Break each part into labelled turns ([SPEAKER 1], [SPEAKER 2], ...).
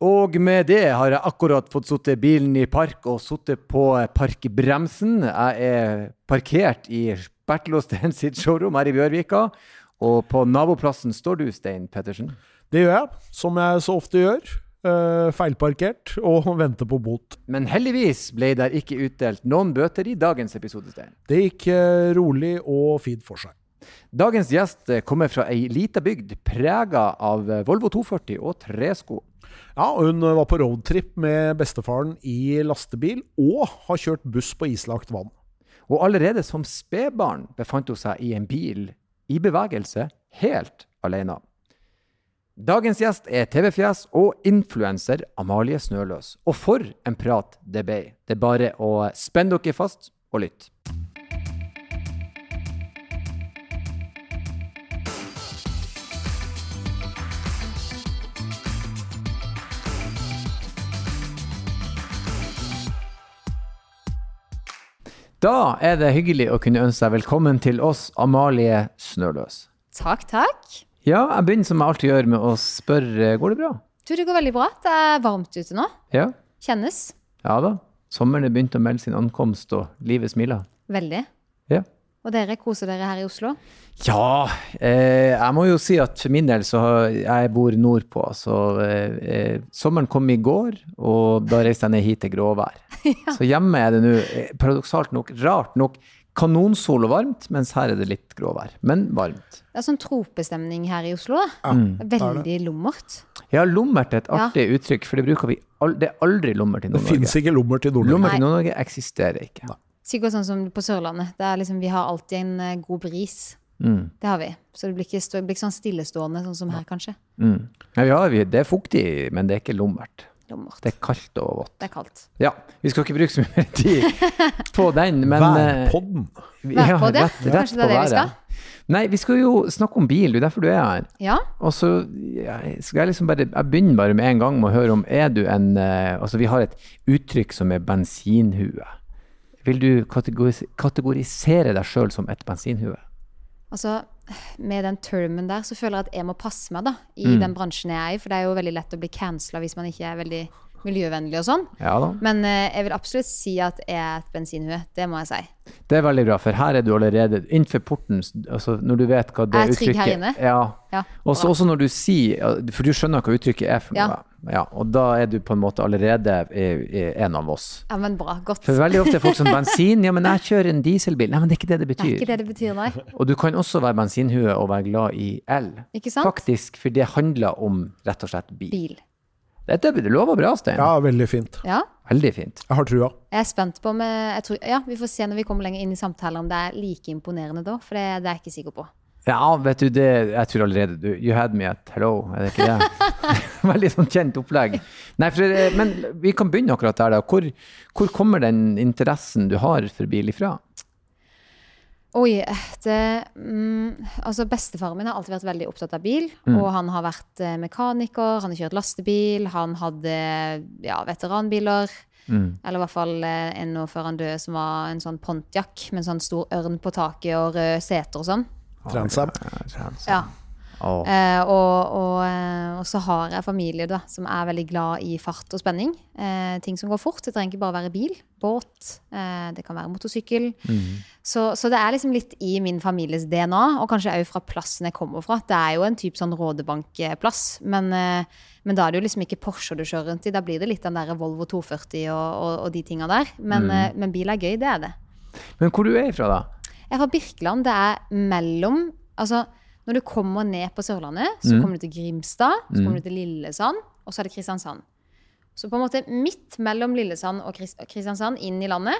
[SPEAKER 1] Og med det har jeg akkurat fått sittet bilen i park og sittet på parkbremsen. Jeg er parkert i Bertil og Sten sitt showroom her i Bjørvika. Og på naboplassen står du, Stein Pettersen.
[SPEAKER 2] Det gjør jeg, som jeg så ofte gjør. Uh, feilparkert og venter på bot.
[SPEAKER 1] Men heldigvis ble det ikke utdelt noen bøter i dagens episode, Stein.
[SPEAKER 2] Det gikk uh, rolig og fint for seg.
[SPEAKER 1] Dagens gjest eh, kommer fra ei lita bygd prega av Volvo 240 og tresko.
[SPEAKER 2] Ja, hun var på roadtrip med bestefaren i lastebil, og har kjørt buss på islagt vann.
[SPEAKER 1] Og allerede som spedbarn befant hun seg i en bil i bevegelse, helt alene. Dagens gjest er TV-fjes og influenser Amalie Snøløs. Og for en prat det ble. Det er bare å spenne dere fast og lytte. Da er det hyggelig å kunne ønske deg velkommen til oss, Amalie Snøløs.
[SPEAKER 3] Takk, takk.
[SPEAKER 1] Ja, jeg begynner som jeg alltid gjør med å spørre går det bra.
[SPEAKER 3] Du, det går veldig bra. Det er varmt ute nå.
[SPEAKER 1] Ja,
[SPEAKER 3] Kjennes.
[SPEAKER 1] ja da. Sommeren er begynt å melde sin ankomst, og livet smiler.
[SPEAKER 3] Veldig.
[SPEAKER 1] Ja.
[SPEAKER 3] Og dere koser dere her i Oslo?
[SPEAKER 1] Ja, eh, jeg må jo si at for min del så har jeg bor nordpå, så eh, eh, sommeren kom i går, og da reiste jeg ned hit til gråvær. Så hjemme er det nå, eh, paradoksalt nok, rart nok, kanonsol og varmt, mens her er det litt gråvær, men varmt.
[SPEAKER 3] Det er sånn tropestemning her i Oslo. da.
[SPEAKER 1] Mm.
[SPEAKER 3] Veldig lummert.
[SPEAKER 1] Ja, lummert er et
[SPEAKER 3] Ja.
[SPEAKER 1] artig uttrykk, for det bruker vi al det er aldri lummert i Norge.
[SPEAKER 2] Det fins ikke lummert i Nord-Norge.
[SPEAKER 1] Lummert i Nord-Norge eksisterer ikke.
[SPEAKER 3] Sikkert sånn som på Sørlandet. Det er liksom, vi har alltid en eh, god bris.
[SPEAKER 1] Mm,
[SPEAKER 3] Det har vi. Så det blir ikke, stå, det blir ikke sånn stillestående sånn som her, kanskje.
[SPEAKER 1] mm. Ja, vi har, det er fuktig, men det er ikke lummert.
[SPEAKER 3] Lummert.
[SPEAKER 1] Det er kaldt og vått.
[SPEAKER 3] Det er kaldt.
[SPEAKER 1] Ja, vi skal ikke bruke så mye tid på den, men eh,
[SPEAKER 2] Værpodden.
[SPEAKER 3] Værpod, ja.
[SPEAKER 1] rett, rett
[SPEAKER 3] Kanskje det er det vi skal?
[SPEAKER 1] Nei, vi skal jo snakke om bil, det er derfor du er her.
[SPEAKER 3] Ja.
[SPEAKER 1] Og så ja, skal jeg liksom bare Jeg begynner bare med en gang med å høre om Er du en eh, Altså, vi har et uttrykk som er bensinhue. Vil du kategorisere deg sjøl som et bensinhue?
[SPEAKER 3] Altså, med den termen der, så føler jeg at jeg må passe meg da, i
[SPEAKER 1] Mm.
[SPEAKER 3] den bransjen jeg er i. For det er jo veldig lett å bli cancela hvis man ikke er veldig miljøvennlig og sånn.
[SPEAKER 1] Ja da.
[SPEAKER 3] Men eh, jeg vil absolutt si at jeg er et bensinhue. Det må jeg si.
[SPEAKER 1] Det er veldig bra, for her er du allerede innenfor porten. Altså, når du vet hva det
[SPEAKER 3] Er jeg trygg her
[SPEAKER 1] uttrykket
[SPEAKER 3] inne?
[SPEAKER 1] Ja.
[SPEAKER 3] Ja,
[SPEAKER 1] Også, også når du sier For du skjønner hva uttrykket er for
[SPEAKER 3] Ja.
[SPEAKER 1] noe. Ja, og da er du på en måte allerede en av oss.
[SPEAKER 3] Ja, men bra. Godt.
[SPEAKER 1] For veldig ofte er folk som bensin. Ja, men jeg kjører en dieselbil. Nei, men det er ikke det det
[SPEAKER 3] Det er
[SPEAKER 1] betyr.
[SPEAKER 3] ikke det det betyr, nei.
[SPEAKER 1] Og du kan også være bensinhue og være glad i el.
[SPEAKER 3] Ikke sant?
[SPEAKER 1] Faktisk, for det handler om rett og slett bil.
[SPEAKER 3] Bil.
[SPEAKER 1] Dette lover bra, Stein.
[SPEAKER 2] Ja, veldig fint.
[SPEAKER 3] Ja.
[SPEAKER 1] Veldig fint.
[SPEAKER 2] Jeg har trua.
[SPEAKER 3] Jeg er spent på om jeg, jeg tror, Ja, vi får se når vi kommer lenger inn i samtalen om det er like imponerende da. For det, det er jeg ikke sikker på.
[SPEAKER 1] Ja, vet du, det, jeg tror allerede du You had me at hello, er det ikke det? Veldig sånn kjent opplegg. Nei, for, eh, men vi kan begynne akkurat der, da. Hvor, hvor kommer den interessen du har for bil ifra?
[SPEAKER 3] Oi, det mm, Altså, bestefaren min har alltid vært veldig opptatt av bil. Og han har vært eh, mekaniker, han har kjørt lastebil, han hadde ja, veteranbiler.
[SPEAKER 1] Mm.
[SPEAKER 3] Eller i hvert fall eh, en nå før han døde som var en sånn Pontiac med en sånn stor ørn på taket og røde seter og sånn.
[SPEAKER 2] Transam.
[SPEAKER 3] Ja.
[SPEAKER 1] Å,
[SPEAKER 3] Eh, og, og, eh, og så har jeg familie da, som er veldig glad i fart og spenning. Eh, ting som går fort. Det trenger ikke bare være bil. Båt. Eh, det kan være motorsykkel. Så, så det er liksom litt i min families DNA, og kanskje òg fra plassen jeg kommer fra. Det er jo en type sånn rådebankplass, men, eh, men da er det jo liksom ikke Porsche du kjører rundt i. Da blir det litt den der Volvo 240 og, og, de tinga der. Men, eh, men bil er gøy, det er det.
[SPEAKER 1] Men hvor du er ifra, da?
[SPEAKER 3] Jeg er fra Birkeland. Det er mellom Altså, når du kommer ned på Sørlandet, så kommer du til Grimstad, så kommer du til Lillesand, og så er det Kristiansand. Så på en måte midt mellom Lillesand og Kristiansand, inn i landet,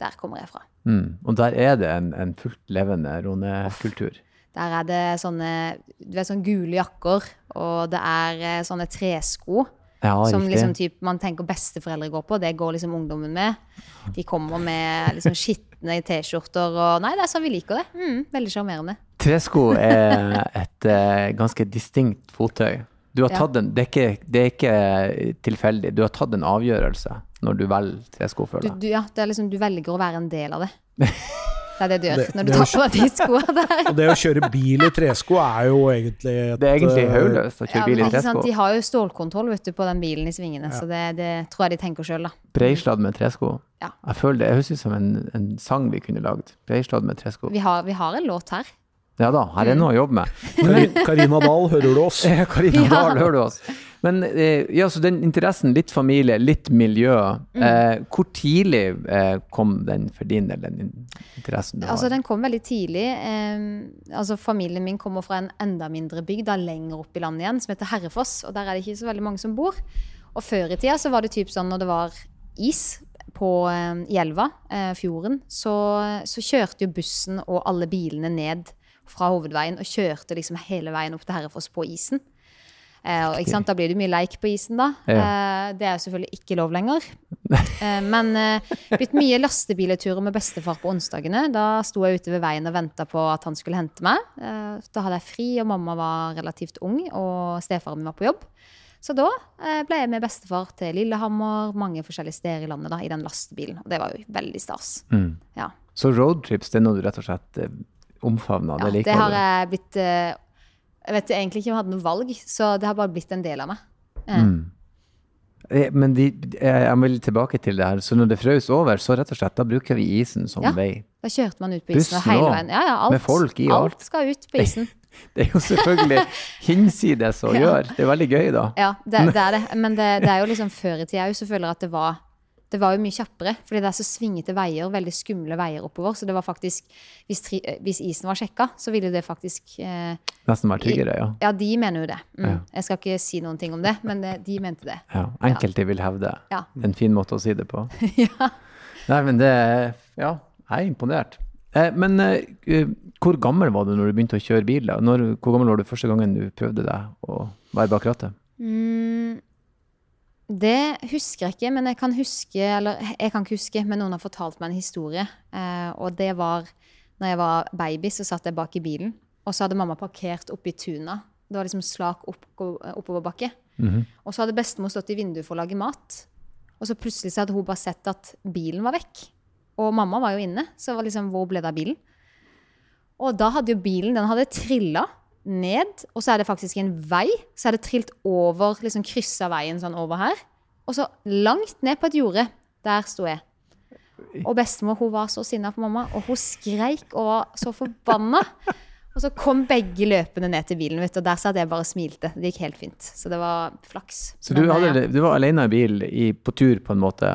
[SPEAKER 3] der kommer jeg fra.
[SPEAKER 1] Mm. Og der er det en, en fullt levende ronekultur.
[SPEAKER 3] Der er det sånne, du vet, sånne gule jakker, og det er eh, sånne tresko.
[SPEAKER 1] Ja,
[SPEAKER 3] som liksom typ, man tenker besteforeldre går på. Det går liksom ungdommen med. De kommer med liksom skitne T-skjorter og Nei, det er sånn vi liker det. Mm, veldig sjarmerende.
[SPEAKER 1] Tresko er et uh, ganske distinkt fottøy. Du har
[SPEAKER 3] Ja.
[SPEAKER 1] tatt en, det, er ikke, det er ikke tilfeldig. Du har tatt en avgjørelse når du velger tresko for
[SPEAKER 3] Du, du, ja, det er liksom, du velger å være en del av det. Det er det du gjør
[SPEAKER 2] Det-
[SPEAKER 3] når du tar på deg de skoene der.
[SPEAKER 2] Og det å kjøre bil i tresko er jo egentlig et,
[SPEAKER 1] Det er egentlig
[SPEAKER 2] eh,
[SPEAKER 1] hodeløst å
[SPEAKER 3] Ja,
[SPEAKER 1] kjøre bil
[SPEAKER 3] men
[SPEAKER 1] i tresko.
[SPEAKER 3] De har jo stålkontroll vet du, på den bilen i svingene, så det, det tror jeg de tenker sjøl, da.
[SPEAKER 1] Breisladd med tresko.
[SPEAKER 3] Ja.
[SPEAKER 1] Jeg føler det høres ut som en, en sang vi kunne lagd. Breisladd med tresko.
[SPEAKER 3] Vi har, vi har en låt her.
[SPEAKER 1] Ja da, her er noe å jobbe med.
[SPEAKER 2] Kari- Karina Dahl, hører du oss?
[SPEAKER 1] Eh, Karina
[SPEAKER 3] Ja.
[SPEAKER 1] Dahl, hører du oss? Men eh, ja, så den interessen, litt familie, litt miljø.
[SPEAKER 3] Mm.
[SPEAKER 1] Eh, hvor tidlig eh, kom den for din del, den interessen du har?
[SPEAKER 3] Altså, den kom veldig tidlig. Eh, altså, familien min kommer fra en enda mindre bygd, da lenger opp i landet igjen, som heter Herrefoss. Og der er det ikke så veldig mange som bor. Og før i tida så var det typ sånn når det var is på, eh, i elva, eh, fjorden, så, så kjørte jo bussen og alle bilene ned fra hovedveien og kjørte liksom hele veien opp til Herrefoss på isen. Eh, og? Da blir det mye leik på isen, da. Eh, det er jo selvfølgelig ikke lov lenger. Eh, men eh, blitt mye lastebileturer med bestefar på onsdagene. Da sto jeg ute ved veien og venta på at han skulle hente meg. Eh, da hadde jeg fri, og mamma var relativt ung, og stefaren min var på jobb. Så da eh, ble jeg med bestefar til Lillehammer, mange forskjellige steder i landet, da, i den lastebilen. Og det var jo veldig stas.
[SPEAKER 1] Mm.
[SPEAKER 3] Ja.
[SPEAKER 1] Så roadtrips, det er noe du rett og slett omfavner?
[SPEAKER 3] Ja,
[SPEAKER 1] det liker
[SPEAKER 3] det har jeg blitt eh, Jeg vet egentlig ikke om jeg hadde noe valg, så det har bare blitt en del av meg.
[SPEAKER 1] Mm. Eh, Men de, eh, jeg vil tilbake til det her. Så når det frøs over, så rett og slett, da bruker vi isen som
[SPEAKER 3] Ja.
[SPEAKER 1] vei.
[SPEAKER 3] Da kjørte man ut på isen hele veien. Ja, ja, alt,
[SPEAKER 1] med folk i alt.
[SPEAKER 3] alt skal ut på isen.
[SPEAKER 1] Det er jo selvfølgelig hinsides å gjøre. Det er veldig gøy, da.
[SPEAKER 3] Ja, det, det er det. Men det, det er jo liksom før i tida òg, så føler jeg at det var det var jo mye kjappere, fordi det er så svingete veier, veldig skumle veier oppover. Så det var faktisk Hvis, tri, hvis isen var sjekka, så ville det faktisk eh,
[SPEAKER 1] Nesten være tryggere, ja.
[SPEAKER 3] Ja, de mener jo det. Mm.
[SPEAKER 1] Ja.
[SPEAKER 3] Jeg skal ikke si noen ting om det, men det, de mente det.
[SPEAKER 1] ja. Enkelte vil hevde.
[SPEAKER 3] Ja.
[SPEAKER 1] En fin måte å si det på.
[SPEAKER 3] ja.
[SPEAKER 1] Nei, men det Ja, jeg er imponert. Eh, men eh, eh, hvor gammel var du når du begynte å kjøre bil? da? Når, hvor gammel var du første gangen du prøvde deg å være bak rattet?
[SPEAKER 3] Mm, det husker jeg ikke, men jeg kan huske Eller jeg kan ikke huske, men noen har fortalt meg en historie. Eh, og det var når jeg var baby, så satt jeg bak i bilen. Og så hadde mamma parkert oppe i tuna. Det var liksom slak opp, oppoverbakke.
[SPEAKER 1] Mhm.
[SPEAKER 3] Og så hadde bestemor stått i vinduet for å lage mat. Og så plutselig så hadde hun bare sett at bilen var vekk. Og mamma var jo inne, så var liksom, hvor ble det av bilen? Og da hadde jo bilen den hadde trilla ned, og så er det faktisk en vei. Så er det trilt over, liksom kryssa veien sånn over her. Og så langt ned på et jorde. Der sto jeg. Og bestemor hun var så sinna på mamma, og hun skreik og var så forbanna. Og så kom begge løpende ned til bilen, vet du, og der satt jeg bare og smilte. Det gikk helt fint. Så det var flaks.
[SPEAKER 1] Så du, hadde,
[SPEAKER 3] eh,
[SPEAKER 1] du var alene i bil i, på tur, på en måte,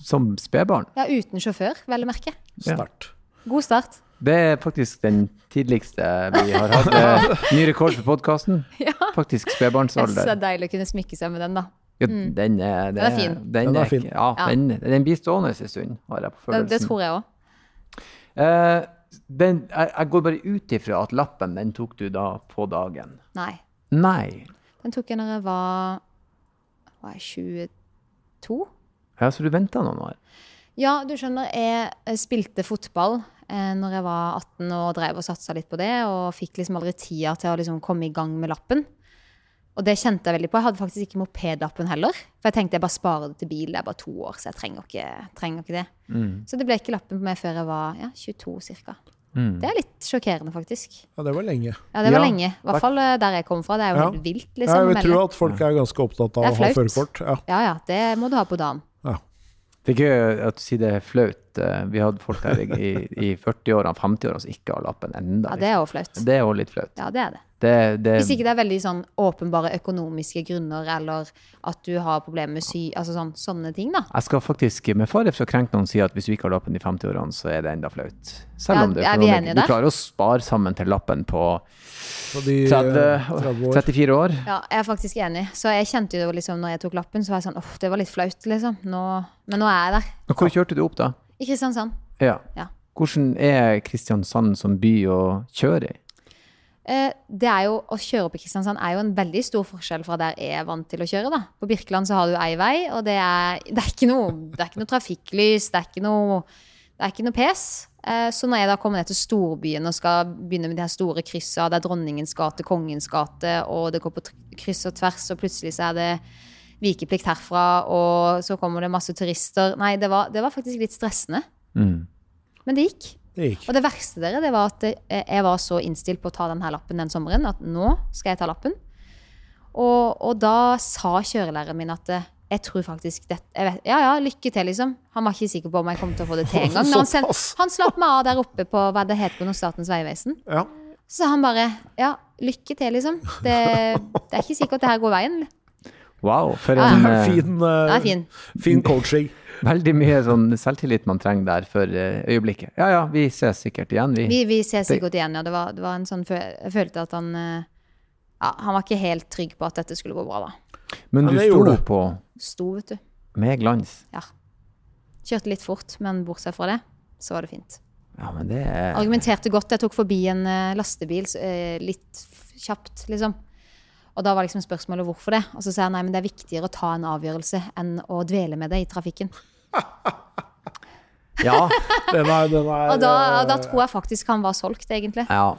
[SPEAKER 1] som spedbarn?
[SPEAKER 3] Ja, uten sjåfør, vel å merke.
[SPEAKER 2] Start.
[SPEAKER 3] God start.
[SPEAKER 1] Det er faktisk den tidligste vi har hatt. Eh, Ny rekord for podkasten. Faktisk spedbarnsalder.
[SPEAKER 3] Så deilig å kunne smykke seg med den, da.
[SPEAKER 1] Ja, den er, det
[SPEAKER 3] Den er fin.
[SPEAKER 1] Den
[SPEAKER 2] er fin.
[SPEAKER 1] Ja,
[SPEAKER 3] Ja.
[SPEAKER 1] Den, den blir stående en stund, har jeg på følelsen.
[SPEAKER 3] det tror jeg òg.
[SPEAKER 1] Eh, den, jeg, jeg går bare ut ifra at lappen, den tok du da på dagen.
[SPEAKER 3] Nei.
[SPEAKER 1] Nei.
[SPEAKER 3] Den tok jeg når jeg var Var jeg 22?
[SPEAKER 1] Ja, så du venta noen år?
[SPEAKER 3] Ja, du skjønner, jeg eh, spilte fotball eh, når jeg var 18 og drev og satsa litt på det, og fikk liksom aldri tida til å liksom komme i gang med lappen. Og det kjente jeg veldig på. Jeg hadde faktisk ikke mopedlappen heller. For jeg tenkte jeg bare sparer det til bil, det er bare to år, så jeg trenger ikke, trenger ikke det.
[SPEAKER 1] Mm.
[SPEAKER 3] Så det ble ikke lappen på meg før jeg var ja, 22 ca.
[SPEAKER 1] Mm.
[SPEAKER 3] Det er litt sjokkerende, faktisk.
[SPEAKER 2] Ja, det var lenge.
[SPEAKER 3] Ja, det var
[SPEAKER 1] Ja.
[SPEAKER 3] lenge. I hvert fall eh, der jeg kom fra. Det er jo
[SPEAKER 2] Ja.
[SPEAKER 3] helt vilt,
[SPEAKER 2] Ja,
[SPEAKER 3] liksom.
[SPEAKER 2] jeg
[SPEAKER 3] tror
[SPEAKER 2] vil tro at folk er ganske opptatt av å ha førerkort. Ja.
[SPEAKER 3] Ja, ja, det må du ha på dagen.
[SPEAKER 1] Det er gøy at du sier det er flaut. Eh, Vi hadde folk her i, i 40-årene, 50-årene som ikke har lappen enda.
[SPEAKER 3] Ja, det er jo flaut.
[SPEAKER 1] Det er jo litt flaut.
[SPEAKER 3] Ja, det er det.
[SPEAKER 1] Det, det,
[SPEAKER 3] Hvis ikke det er veldig sånn åpenbare økonomiske grunner, eller at du har problemer med sy... Altså sånn, sånne ting, da.
[SPEAKER 1] Jeg skal faktisk, med fare for å krenke noen, si at hvis du ikke har lappen i 50-årene, så er det enda flaut. Selv
[SPEAKER 3] Ja,
[SPEAKER 1] om det
[SPEAKER 3] er
[SPEAKER 1] økonomisk- Du klarer å spare sammen til lappen på
[SPEAKER 2] Så de, eh,
[SPEAKER 1] 30,
[SPEAKER 2] 30 år.
[SPEAKER 1] 34 år.
[SPEAKER 3] Ja, jeg er faktisk enig. Så jeg kjente jo liksom, når jeg tok lappen, så var jeg sånn åh, det var litt flaut, liksom. Nå, men nå er jeg der.
[SPEAKER 1] Hvor kjørte du opp, da?
[SPEAKER 3] I Kristiansand.
[SPEAKER 1] Ja.
[SPEAKER 3] Ja.
[SPEAKER 1] Hvordan er Kristiansand som by å kjøre i?
[SPEAKER 3] Eh, det er jo, Å kjøre opp i Kristiansand er jo en veldig stor forskjell fra der jeg er vant til å kjøre. da. På Birkeland så har du ei vei, og det er, det er, ikke, noe, det er ikke noe trafikklys, det er ikke noe, det er ikke noe pes. Eh, så når jeg da kommer ned til storbyen og skal begynne med de her store kryssa, det er Dronningens gate, Kongens gate, og det går på kryss og tvers, og plutselig så er det vikeplikt herfra, og så kommer det masse turister Nei, det var, det var faktisk litt stressende.
[SPEAKER 1] Mm.
[SPEAKER 3] Men det gikk.
[SPEAKER 2] Det gikk.
[SPEAKER 3] Og det verste dere, det var at eh, jeg var så innstilt på å ta denne lappen den sommeren at nå skal jeg ta lappen. Og, og da sa kjørelæreren min at eh, jeg tror faktisk det, jeg vet, Ja, ja, lykke til, liksom. Han var ikke sikker på om jeg kom til å få det til engang. Men han, send- han slapp meg av der oppe på hva det heter på noe Statens vegvesen.
[SPEAKER 2] Ja.
[SPEAKER 3] Så han bare Ja, lykke til, liksom. Det, det er ikke sikkert det her går veien.
[SPEAKER 1] Wow, for en
[SPEAKER 3] ja.
[SPEAKER 1] eh,
[SPEAKER 2] Fin,
[SPEAKER 3] uh, er fin.
[SPEAKER 2] fin coaching.
[SPEAKER 1] Veldig mye sånn selvtillit man trenger der for eh, øyeblikket. Ja ja, vi ses sikkert igjen, vi.
[SPEAKER 3] Vi, vi ses sikkert igjen, ja. Det var, det var en sånn Jeg følte at han Ja, han var ikke helt trygg på at dette skulle gå bra, da.
[SPEAKER 1] Men du sto på
[SPEAKER 3] Sto, vet du.
[SPEAKER 1] med glans.
[SPEAKER 3] Kjørte litt fort, men bortsett fra det, så var det fint.
[SPEAKER 1] Ja, men det er
[SPEAKER 3] Argumenterte godt. Jeg tok forbi en lastebil litt kjapt, liksom. Og da var liksom spørsmålet hvorfor det. Og så sa jeg nei, men det er viktigere å ta en avgjørelse enn å dvele med det i trafikken.
[SPEAKER 1] Ja.
[SPEAKER 2] Den er, den er,
[SPEAKER 3] Og da, da
[SPEAKER 2] eh,
[SPEAKER 3] tror jeg faktisk han var solgt, egentlig.
[SPEAKER 1] ja.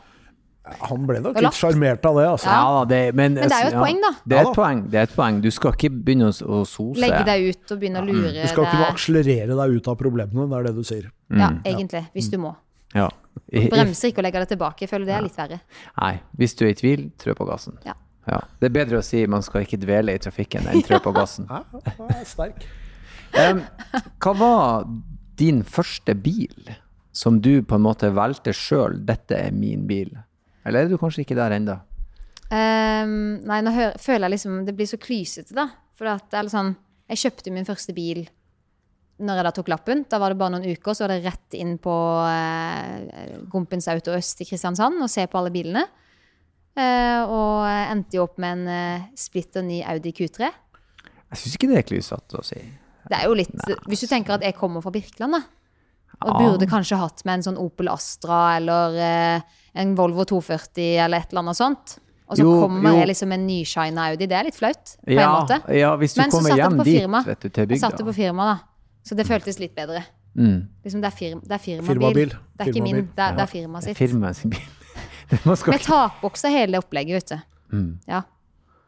[SPEAKER 2] Han ble nok litt sjarmert av det, altså.
[SPEAKER 1] Ja, da, det, men,
[SPEAKER 3] Men det er jo et
[SPEAKER 1] ja,
[SPEAKER 3] poeng, da.
[SPEAKER 1] Det er et poeng. det er et poeng. Du skal ikke begynne å, sose.
[SPEAKER 3] Legge deg ut og begynne å lure.
[SPEAKER 2] Du skal ikke akselerere deg ut av problemene, det er det du sier.
[SPEAKER 3] Ja,
[SPEAKER 1] Mm.
[SPEAKER 3] egentlig. Hvis du må.
[SPEAKER 1] Ja. I- i-
[SPEAKER 3] Bremser ikke og legger deg tilbake. Jeg føler det er litt verre.
[SPEAKER 1] Nei, hvis du er i tvil, trø på gassen.
[SPEAKER 3] Ja.
[SPEAKER 1] Ja. Det er bedre å si man skal ikke dvele i trafikken enn trø på gassen.
[SPEAKER 2] Er sterk.
[SPEAKER 1] Um, hva var din første bil som du på en måte valgte sjøl? Dette er min bil. Eller er du kanskje ikke der ennå?
[SPEAKER 3] Um, nei, nå hører, føler jeg liksom Det blir så klysete, da. For at det sånn Jeg kjøpte min første bil når jeg da tok lappen. Da var det bare noen uker, så var det rett inn på eh, Gompens Auto Øst i Kristiansand og se på alle bilene. Eh, og endte jo opp med en eh, splitter ny Audi Q3.
[SPEAKER 1] Jeg syns ikke det er klysete å si.
[SPEAKER 3] Det er jo litt Hvis du tenker at jeg kommer fra Birkeland, da. Og
[SPEAKER 1] Ja.
[SPEAKER 3] burde kanskje hatt med en sånn Opel Astra eller eh, en Volvo 240 eller et eller annet sånt. Og så
[SPEAKER 1] Jo,
[SPEAKER 3] kommer
[SPEAKER 1] jo.
[SPEAKER 3] jeg liksom med en nyshina Audi. Det er litt flaut, på
[SPEAKER 1] Ja,
[SPEAKER 3] en måte.
[SPEAKER 1] ja, hvis du
[SPEAKER 3] Men
[SPEAKER 1] kommer hjem
[SPEAKER 3] på
[SPEAKER 1] dit
[SPEAKER 3] firma.
[SPEAKER 1] vet du, til
[SPEAKER 3] Jeg satte på firma, da. Så det føltes litt bedre.
[SPEAKER 1] Mm.
[SPEAKER 3] Liksom det er, fir det er firmabil.
[SPEAKER 2] Firmabil.
[SPEAKER 3] Det er ikke min, det er, det er firma sitt.
[SPEAKER 1] Firma sin bil.
[SPEAKER 3] Med takboks og hele opplegget, vet du.
[SPEAKER 1] Mm.
[SPEAKER 3] Ja.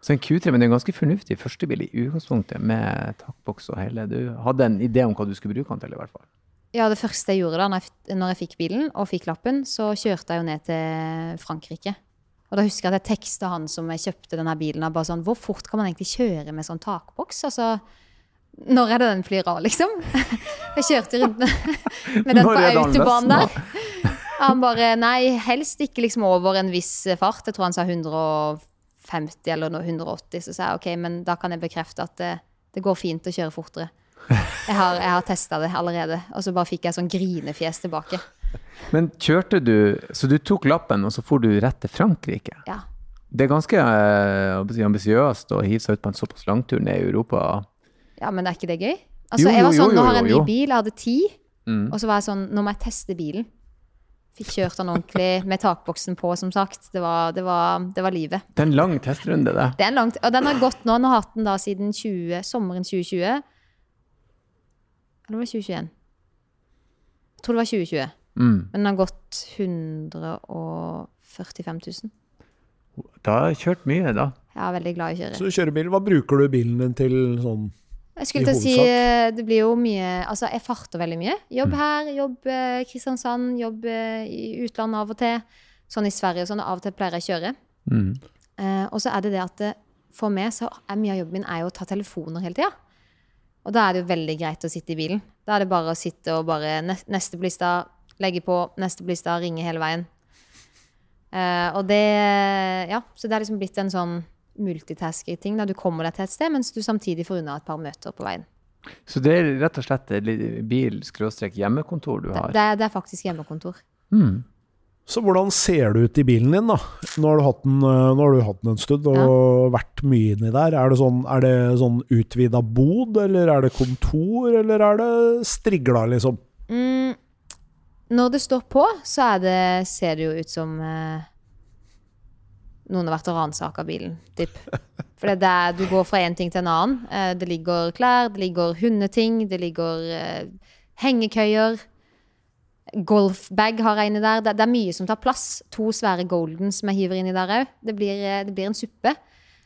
[SPEAKER 1] Så en Q3, men det er en ganske fornuftig førstebil i utgangspunktet, med takboks og hele. Du hadde en idé om hva du skulle bruke den til, i hvert fall.
[SPEAKER 3] ja, det første jeg gjorde da når jeg, fikk bilen og fikk lappen, så kjørte jeg jo ned til Frankrike. Og da husker jeg at jeg teksta han som jeg kjøpte denne bilen av, bare sånn Hvor fort kan man egentlig kjøre med sånn takboks? Altså Når er det den flyr av, liksom? Jeg kjørte rundt med, den på
[SPEAKER 1] løsner?
[SPEAKER 3] der. Han bare Nei, helst ikke liksom over en viss fart. Jeg tror han sa 150 eller 180. Så sa jeg OK, men da kan jeg bekrefte at det, det går fint å kjøre fortere. Jeg har, jeg har testa det allerede. Og så bare fikk jeg sånn grinefjes tilbake.
[SPEAKER 1] Men kjørte du Så du tok lappen, og så for du rett til Frankrike?
[SPEAKER 3] Ja.
[SPEAKER 1] Det er ganske eh, ambisiøst å hive seg ut på en såpass langtur ned i Europa.
[SPEAKER 3] ja, men er ikke det gøy? Altså,
[SPEAKER 1] Jo, jo,
[SPEAKER 3] jeg var sånn,
[SPEAKER 1] jo,
[SPEAKER 3] Nå har jeg en ny bil, jeg hadde ti.
[SPEAKER 1] Mm.
[SPEAKER 3] Og så var jeg sånn Nå må jeg teste bilen. Fikk kjørt den ordentlig med takboksen på, som sagt. Det var, det var, det var livet.
[SPEAKER 1] Det er en lang testrunde, det.
[SPEAKER 3] Det er en lang, og den har gått nå. Nå har hatt den da siden 20, sommeren 2020. Eller var det 2021? Jeg tror det var 2020.
[SPEAKER 1] Mm.
[SPEAKER 3] Men den har gått 145 000.
[SPEAKER 1] Da har jeg kjørt mye, da.
[SPEAKER 3] Jeg er veldig glad i å kjøre.
[SPEAKER 2] Så du kjører bil. Hva bruker du bilen din til sånn
[SPEAKER 3] Jeg skulle til å si eh, Det blir jo mye Altså, jeg farter veldig mye. Jobb her, jobb eh, Kristiansand, jobb eh, i utlandet av og til. Sånn i Sverige og sånn. Av og til pleier jeg å kjøre.
[SPEAKER 1] Mm.
[SPEAKER 3] Eh, og så er det det at for meg så er mye av jobben min er jo å ta telefoner hele tida. Og da er det jo veldig greit å sitte i bilen. Da er det bare å sitte og bare Neste på lista, legge på, neste på lista, ringe hele veien. Eh, og det Ja, så det er liksom blitt en sånn multitasking-ting. da Du kommer deg til et sted, mens du samtidig får unna et par møter på veien.
[SPEAKER 1] Så det er rett og slett bil-hjemmekontor du har?
[SPEAKER 3] det, er, det er faktisk hjemmekontor.
[SPEAKER 1] Mm.
[SPEAKER 2] Så hvordan ser det ut i bilen din, da? Nå har du hatt den, eh, nå har du hatt den en stund og vært mye inni der. Er det sånn, er det sånn utvida bod, eller er det kontor, eller er det strigla, liksom?
[SPEAKER 3] Mm, når det står på, så er det, ser det jo ut som eh, noen har vært og ransaka bilen. Typ. For det er, der du går fra en ting til en annen. Eh, det ligger klær, det ligger hundeting, det ligger eh, hengekøyer. Golfbag har jeg inni der. Det, er mye som tar plass. To svære goldens som jeg hiver inni der òg. Det, eh, det blir en suppe.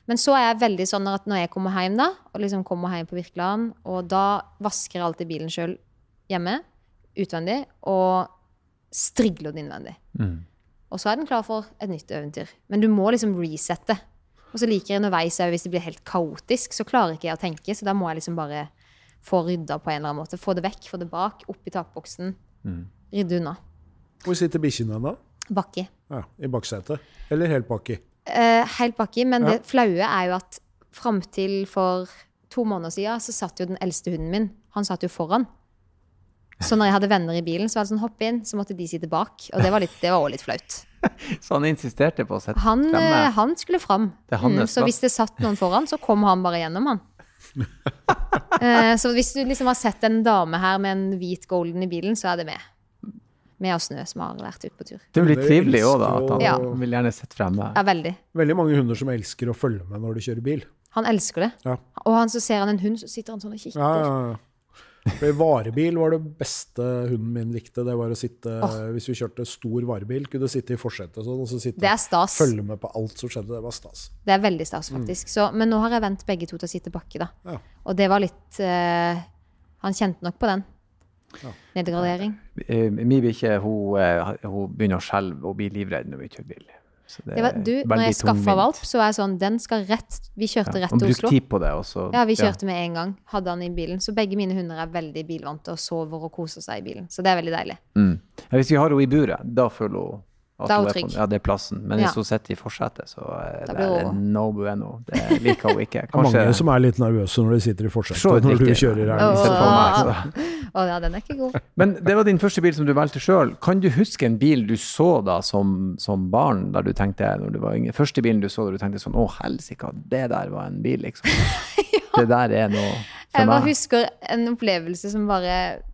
[SPEAKER 3] Men så er jeg veldig sånn at når jeg kommer hjem, da, og liksom kommer hjem på Virkeland, og da vasker jeg alltid bilen sjøl hjemme, utvendig, og strigler den innvendig.
[SPEAKER 1] Mm.
[SPEAKER 3] Og så er den klar for et nytt eventyr. Men du må liksom resette. Og så liker jeg underveis òg, hvis det blir helt kaotisk, så klarer ikke jeg å tenke, så da må jeg liksom bare få rydda på en eller annen måte. Få det vekk, få det bak, opp i takboksen. Rydde unna.
[SPEAKER 2] Hvor sitter bikkjene da?
[SPEAKER 3] Bakki.
[SPEAKER 2] Ja, I baksetet? Eller helt baki?
[SPEAKER 3] Eh, helt bakki, men
[SPEAKER 2] Ja.
[SPEAKER 3] det flaue er jo at fram til for to måneder siden så satt jo den eldste hunden min han satt jo foran. Så når jeg hadde venner i bilen, så var det sånn hopp inn, så måtte de sitte bak. Og det var, litt, det var også litt flaut.
[SPEAKER 1] Så han insisterte på å sette
[SPEAKER 3] Han,
[SPEAKER 1] fremme.
[SPEAKER 3] eh, han skulle fram.
[SPEAKER 1] Det
[SPEAKER 3] Mm, så hvis det satt noen foran, så kom han bare gjennom, han. Eh, så hvis du liksom har sett en dame her med en hvit golden i bilen, så er det med. Med og Snø som har vært ute på tur.
[SPEAKER 1] Det er jo litt trivelig òg, da. At han
[SPEAKER 3] Ja.
[SPEAKER 1] vil gjerne sitte fremme.
[SPEAKER 3] Ja, veldig.
[SPEAKER 2] Veldig mange hunder som elsker å følge med når de kjører bil.
[SPEAKER 3] Han elsker det.
[SPEAKER 2] Ja.
[SPEAKER 3] Og han så ser han en hund, så sitter han sånn og kikker.
[SPEAKER 2] Ja, ja, ja. For varebil var det beste hunden min likte. Det var å sitte, Hvis vi kjørte stor varebil, kunne du sitte i forsetet sånn, og så sitte
[SPEAKER 3] Det er stas.
[SPEAKER 2] følge med på alt som skjedde. Det var stas.
[SPEAKER 3] Det er veldig stas, faktisk. Så, men nå har jeg vent begge to til å sitte bakke, da.
[SPEAKER 2] Ja.
[SPEAKER 3] Og det var litt uh, Han kjente nok på den.
[SPEAKER 2] Ja.
[SPEAKER 3] Nedgradering.
[SPEAKER 1] Eh, Min bikkje hun, eh, hun begynner å skjelve og bli livredd når vi kjører bil. Så det
[SPEAKER 3] var, du, når jeg skaffa valp, så var jeg sånn Den skal rett Vi kjørte
[SPEAKER 1] Ja,
[SPEAKER 3] rett til Oslo.
[SPEAKER 1] tid på det. også.
[SPEAKER 3] Ja, vi kjørte med en gang. Hadde han i bilen. Så begge mine hunder er veldig bilvante og sover og koser seg i bilen. Så det er veldig deilig.
[SPEAKER 1] Mm. Ja, hvis vi har henne i buret, da føler hun at
[SPEAKER 3] Da er hun
[SPEAKER 1] på-
[SPEAKER 3] trygg.
[SPEAKER 1] Ja, det er plassen. Men
[SPEAKER 3] Ja.
[SPEAKER 1] hvis hun sitter i forsetet, så det, det no bueno. Det liker hun ikke.
[SPEAKER 2] Det er mange som er litt nervøse når de sitter i
[SPEAKER 1] For
[SPEAKER 2] forsetet når du kjører her.
[SPEAKER 3] Åh.
[SPEAKER 1] oh.
[SPEAKER 3] Å ja, den er ikke god.
[SPEAKER 1] Men det var din første bil som du valgte sjøl. Kan du huske en bil du så da som, som barn, der du tenkte når du var yngre? Første bilen du så da du tenkte sånn Å, helsike, det der var en bil, liksom. Det der er noe for meg.
[SPEAKER 3] Jeg bare husker en opplevelse som bare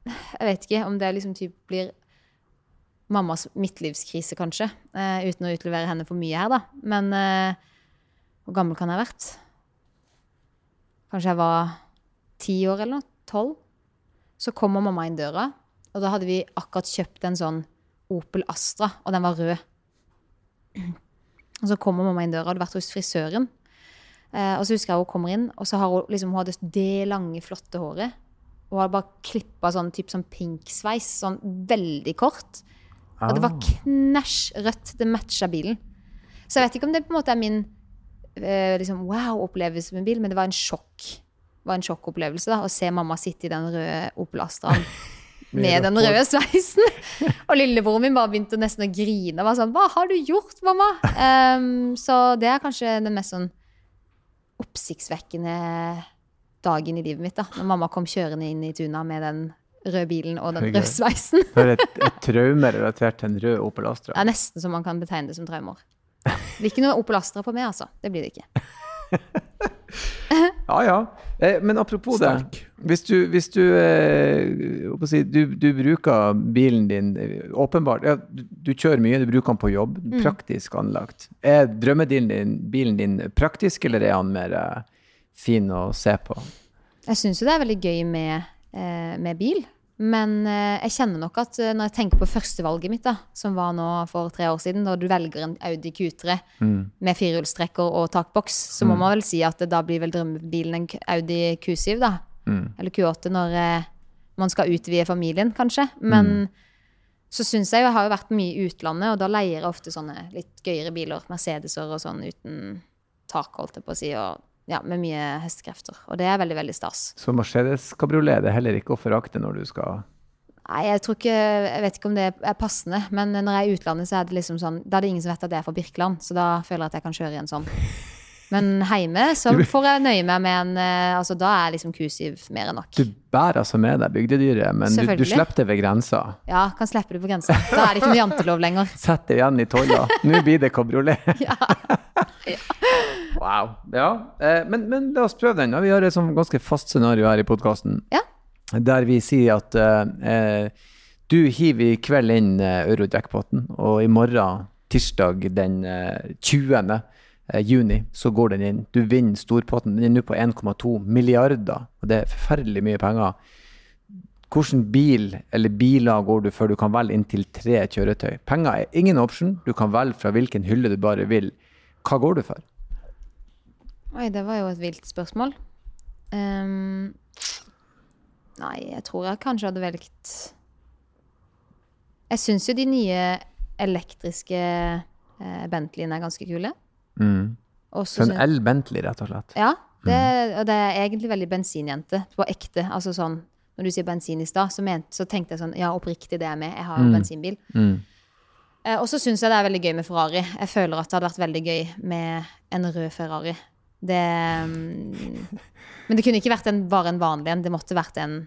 [SPEAKER 3] Jeg vet ikke om det liksom typ blir mammas midtlivskrise, kanskje. eh, uten å utlevere henne for mye her, da. Men eh, hvor gammel kan jeg ha vært? Kanskje jeg var ti år eller noe? Tolv? Så kommer mamma inn døra, og da hadde vi akkurat kjøpt en sånn Opel Astra, og den var rød. Og så kommer mamma inn døra, og hadde vært hos frisøren. Eh, og så husker jeg hun kommer inn, og så har hun liksom, hun hadde det lange, flotte håret. Og hadde bare klippa sånn, typ sånn pinksveis, sånn veldig kort. Og det var
[SPEAKER 1] Ah.
[SPEAKER 3] knæsj rødt. Det matcha bilen. Så jeg vet ikke om det på en måte er min eh, liksom, wow-opplevelse med bil, men det var en sjokk. Det var en sjokkopplevelse da, å se mamma sitte i den røde Opel Astraen med den røde sveisen. Og lillebroren min bare begynte nesten å grine. og var sånn, Hva har du gjort, mamma? Um, så det er kanskje den mest sånn oppsiktsvekkende dagen i livet mitt. da, Når mamma kom kjørende inn i tuna med den røde bilen og den røde sveisen.
[SPEAKER 1] For et, et traume relatert til en rød Opel Astra.
[SPEAKER 3] Det er nesten så man kan betegne det som traumer. Det blir ikke noe Opel Astra på meg, altså. Det blir det ikke.
[SPEAKER 1] Ja, ja. Eh, men apropos
[SPEAKER 2] Stark.
[SPEAKER 1] det. Hvis du, hvis du, eh, du, du bruker bilen din eh, åpenbart ja, du, kjører mye, du bruker den på jobb.
[SPEAKER 3] Mm.
[SPEAKER 1] Praktisk anlagt. Er drømmebilen din, bilen din praktisk, eller er han mer eh, fin å se på?
[SPEAKER 3] Jeg syns jo det er veldig gøy med, med bil. Men eh, jeg kjenner nok at eh, når jeg tenker på førstevalget mitt, da, som var nå for tre år siden, da du velger en Audi Q3 med firehjulstrekker og takboks, så må man vel si at da blir vel drømmebilen en Audi Q7, da. Eller Q8 når eh, man skal utvide familien, kanskje. Men så syns jeg jo Jeg har jo vært mye i utlandet, og da leier jeg ofte sånne litt gøyere biler. Mercedeser og sånn uten tak, holdt jeg på å si. Og ja, med mye hestekrefter. Og det er veldig, veldig stas.
[SPEAKER 1] Så Mercedes kabriolet det er heller ikke å forakte når du skal
[SPEAKER 3] Nei, jeg tror ikke Jeg vet ikke om det er passende, men når jeg er i utlandet, så er det liksom sånn Da er det ingen som vet at jeg er fra Birkeland, så da føler jeg at jeg kan kjøre i en sånn. Men hjemme så får jeg nøye meg med en eh, Altså, da er liksom Q7 mer enn nok.
[SPEAKER 1] Du bærer altså med deg bygdedyret, men du, du slipper det ved grensa.
[SPEAKER 3] Ja, kan slippe det på grensa. Da er det ikke noe jantelov lenger.
[SPEAKER 1] Sett det igjen i tolla. Nå blir det kabriolet.
[SPEAKER 3] Ja.
[SPEAKER 1] Wow. Ja. Eh, men, men la oss prøve den. Vi har et sånn ganske fast scenario her i podkasten.
[SPEAKER 3] Ja.
[SPEAKER 1] Der vi sier at eh, du hiver i kveld inn eh, eurojackpoten, og i morgen, tirsdag den eh, 20. eh, juni, så går den inn. Du vinner storpotten. Den er nå på 1,2 milliarder, og det er forferdelig mye penger. Hvilken bil eller biler går du før du kan velge inntil tre kjøretøy? Penger er ingen option. Du kan velge fra hvilken hylle du bare vil. Hva går du for?
[SPEAKER 3] Oi, det var jo et vilt spørsmål. Um, nei, jeg tror jeg kanskje hadde valgt Jeg syns jo de nye elektriske eh, Bentleyene er ganske kule.
[SPEAKER 1] Mm.
[SPEAKER 3] Også
[SPEAKER 1] Så
[SPEAKER 3] så
[SPEAKER 1] en El Bentley, rett og slett.
[SPEAKER 3] Ja, det, og det er egentlig veldig bensinjente. På ekte. Altså sånn, når du sier bensin i stad, så, så tenkte jeg sånn Ja, oppriktig, det er med. Jeg har jo bensinbil.
[SPEAKER 1] Mm.
[SPEAKER 3] Eh, og så syns jeg det er veldig gøy med Ferrari. Jeg føler at det hadde vært veldig gøy med en rød Ferrari. Det mm, Men det kunne ikke vært en, bare en vanlig en. Det måtte vært en,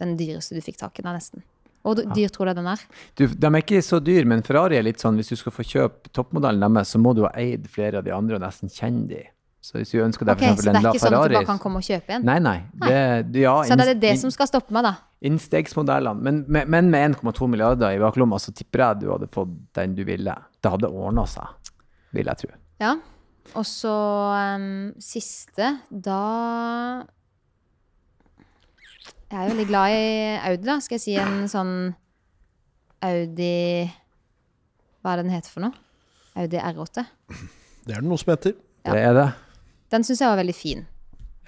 [SPEAKER 3] den dyreste du fikk tak i, da, nesten. Og dyr tror du den er?
[SPEAKER 1] Du, de er ikke så dyr, men Ferrari er litt sånn hvis du skal få kjøpe toppmodellen deres, så må du ha eid flere av de andre og nesten kjenne de. Så hvis du ønsker deg
[SPEAKER 3] Ok,
[SPEAKER 1] for
[SPEAKER 3] Så det er ikke sånn at du bare kan komme og kjøpe en?
[SPEAKER 1] Nei, nei. Det, ja,
[SPEAKER 3] Så det er det
[SPEAKER 1] det
[SPEAKER 3] som skal stoppe meg, da.
[SPEAKER 1] Innstegsmodellene. Men, med- men med 1,2 milliarder i baklomma, så tipper jeg du hadde fått den du ville. Det hadde ordna seg, vil jeg tro.
[SPEAKER 3] Ja. Og så um, siste, da Jeg er jo veldig glad i Audi, da. Skal jeg si en sånn Audi Hva er det den heter for noe? Audi R8.
[SPEAKER 2] Det er det noe som heter.
[SPEAKER 3] Ja.
[SPEAKER 1] Det er det.
[SPEAKER 3] Den syns jeg var veldig fin.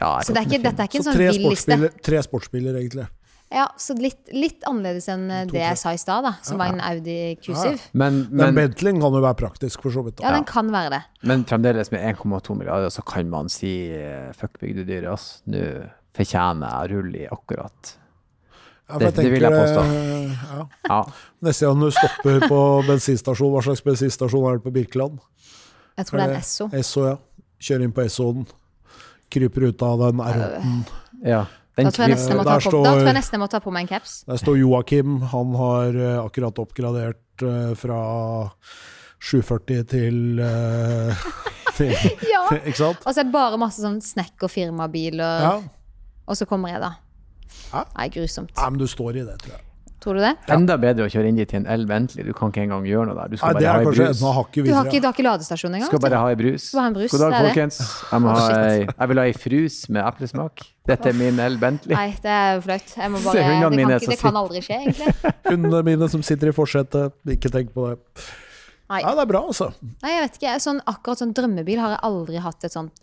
[SPEAKER 1] Ja,
[SPEAKER 3] Så det er ikke, dette er ikke en
[SPEAKER 2] Så
[SPEAKER 3] sånn
[SPEAKER 2] tre
[SPEAKER 3] vill liste.
[SPEAKER 2] tre sportsbiler, egentlig.
[SPEAKER 3] Ja, så litt, litt annerledes enn eh, det jeg sa i stad. Som var en Audi Q7.
[SPEAKER 1] Men,
[SPEAKER 2] Den Bentleyen kan jo være praktisk, for så vidt.
[SPEAKER 3] Ja, den kan være det.
[SPEAKER 1] men fremdeles med 1,2 milliarder, så kan man si eh, fuck bygdedyret, ass. Nå fortjener jeg rull i akkurat.
[SPEAKER 2] Ja, det,
[SPEAKER 1] det- det vil jeg påstå.
[SPEAKER 2] eh, Ja.
[SPEAKER 1] Ja.
[SPEAKER 2] Neste gang du stopper på bensinstasjon, hva slags bensinstasjon er det på Birkeland?
[SPEAKER 3] Jeg tror det er en Esso.
[SPEAKER 2] Esso, ja. Kjører inn på Esso-en. Kryper ut av den R8-en.
[SPEAKER 1] ja.
[SPEAKER 3] Da tror, jeg nesten jeg må ta på, da tror jeg nesten jeg må ta på meg en caps.
[SPEAKER 2] Der står Joakim. Han har eh, akkurat oppgradert eh, fra 740 til eh,
[SPEAKER 3] Ja.
[SPEAKER 2] Ikke sant?
[SPEAKER 3] Og så er det bare masse sånn snekk og firmabiler.
[SPEAKER 2] Ja.
[SPEAKER 3] og så kommer jeg, da.
[SPEAKER 2] Ja.
[SPEAKER 3] er grusomt.
[SPEAKER 2] Nei, men du står i det, tror jeg.
[SPEAKER 3] Tror du det?
[SPEAKER 1] Enda bedre å kjøre inn dit til en elv, Bentley. Du kan ikke engang gjøre noe der. Du skal
[SPEAKER 2] Nei,
[SPEAKER 1] bare ha
[SPEAKER 2] ei
[SPEAKER 1] brus.
[SPEAKER 3] Du har ikke, du har ikke ladestasjon engang?
[SPEAKER 1] Skal bare ha ei brus.
[SPEAKER 3] Brus,
[SPEAKER 1] God dag,
[SPEAKER 3] det det.
[SPEAKER 1] folkens. Jeg, må ha, ei- jeg vil ha ei frus med eplesmak. Dette er min El Bentley.
[SPEAKER 3] Nei, det er flaut. Det, kan ikke, det kan aldri skje, egentlig.
[SPEAKER 2] Hundene mine som sitter i forsetet. Ikke tenk på det.
[SPEAKER 3] Nei.
[SPEAKER 2] Nei, det er bra, altså.
[SPEAKER 3] Nei, jeg vet ikke. Sånn, akkurat sånn drømmebil har jeg aldri hatt et sånt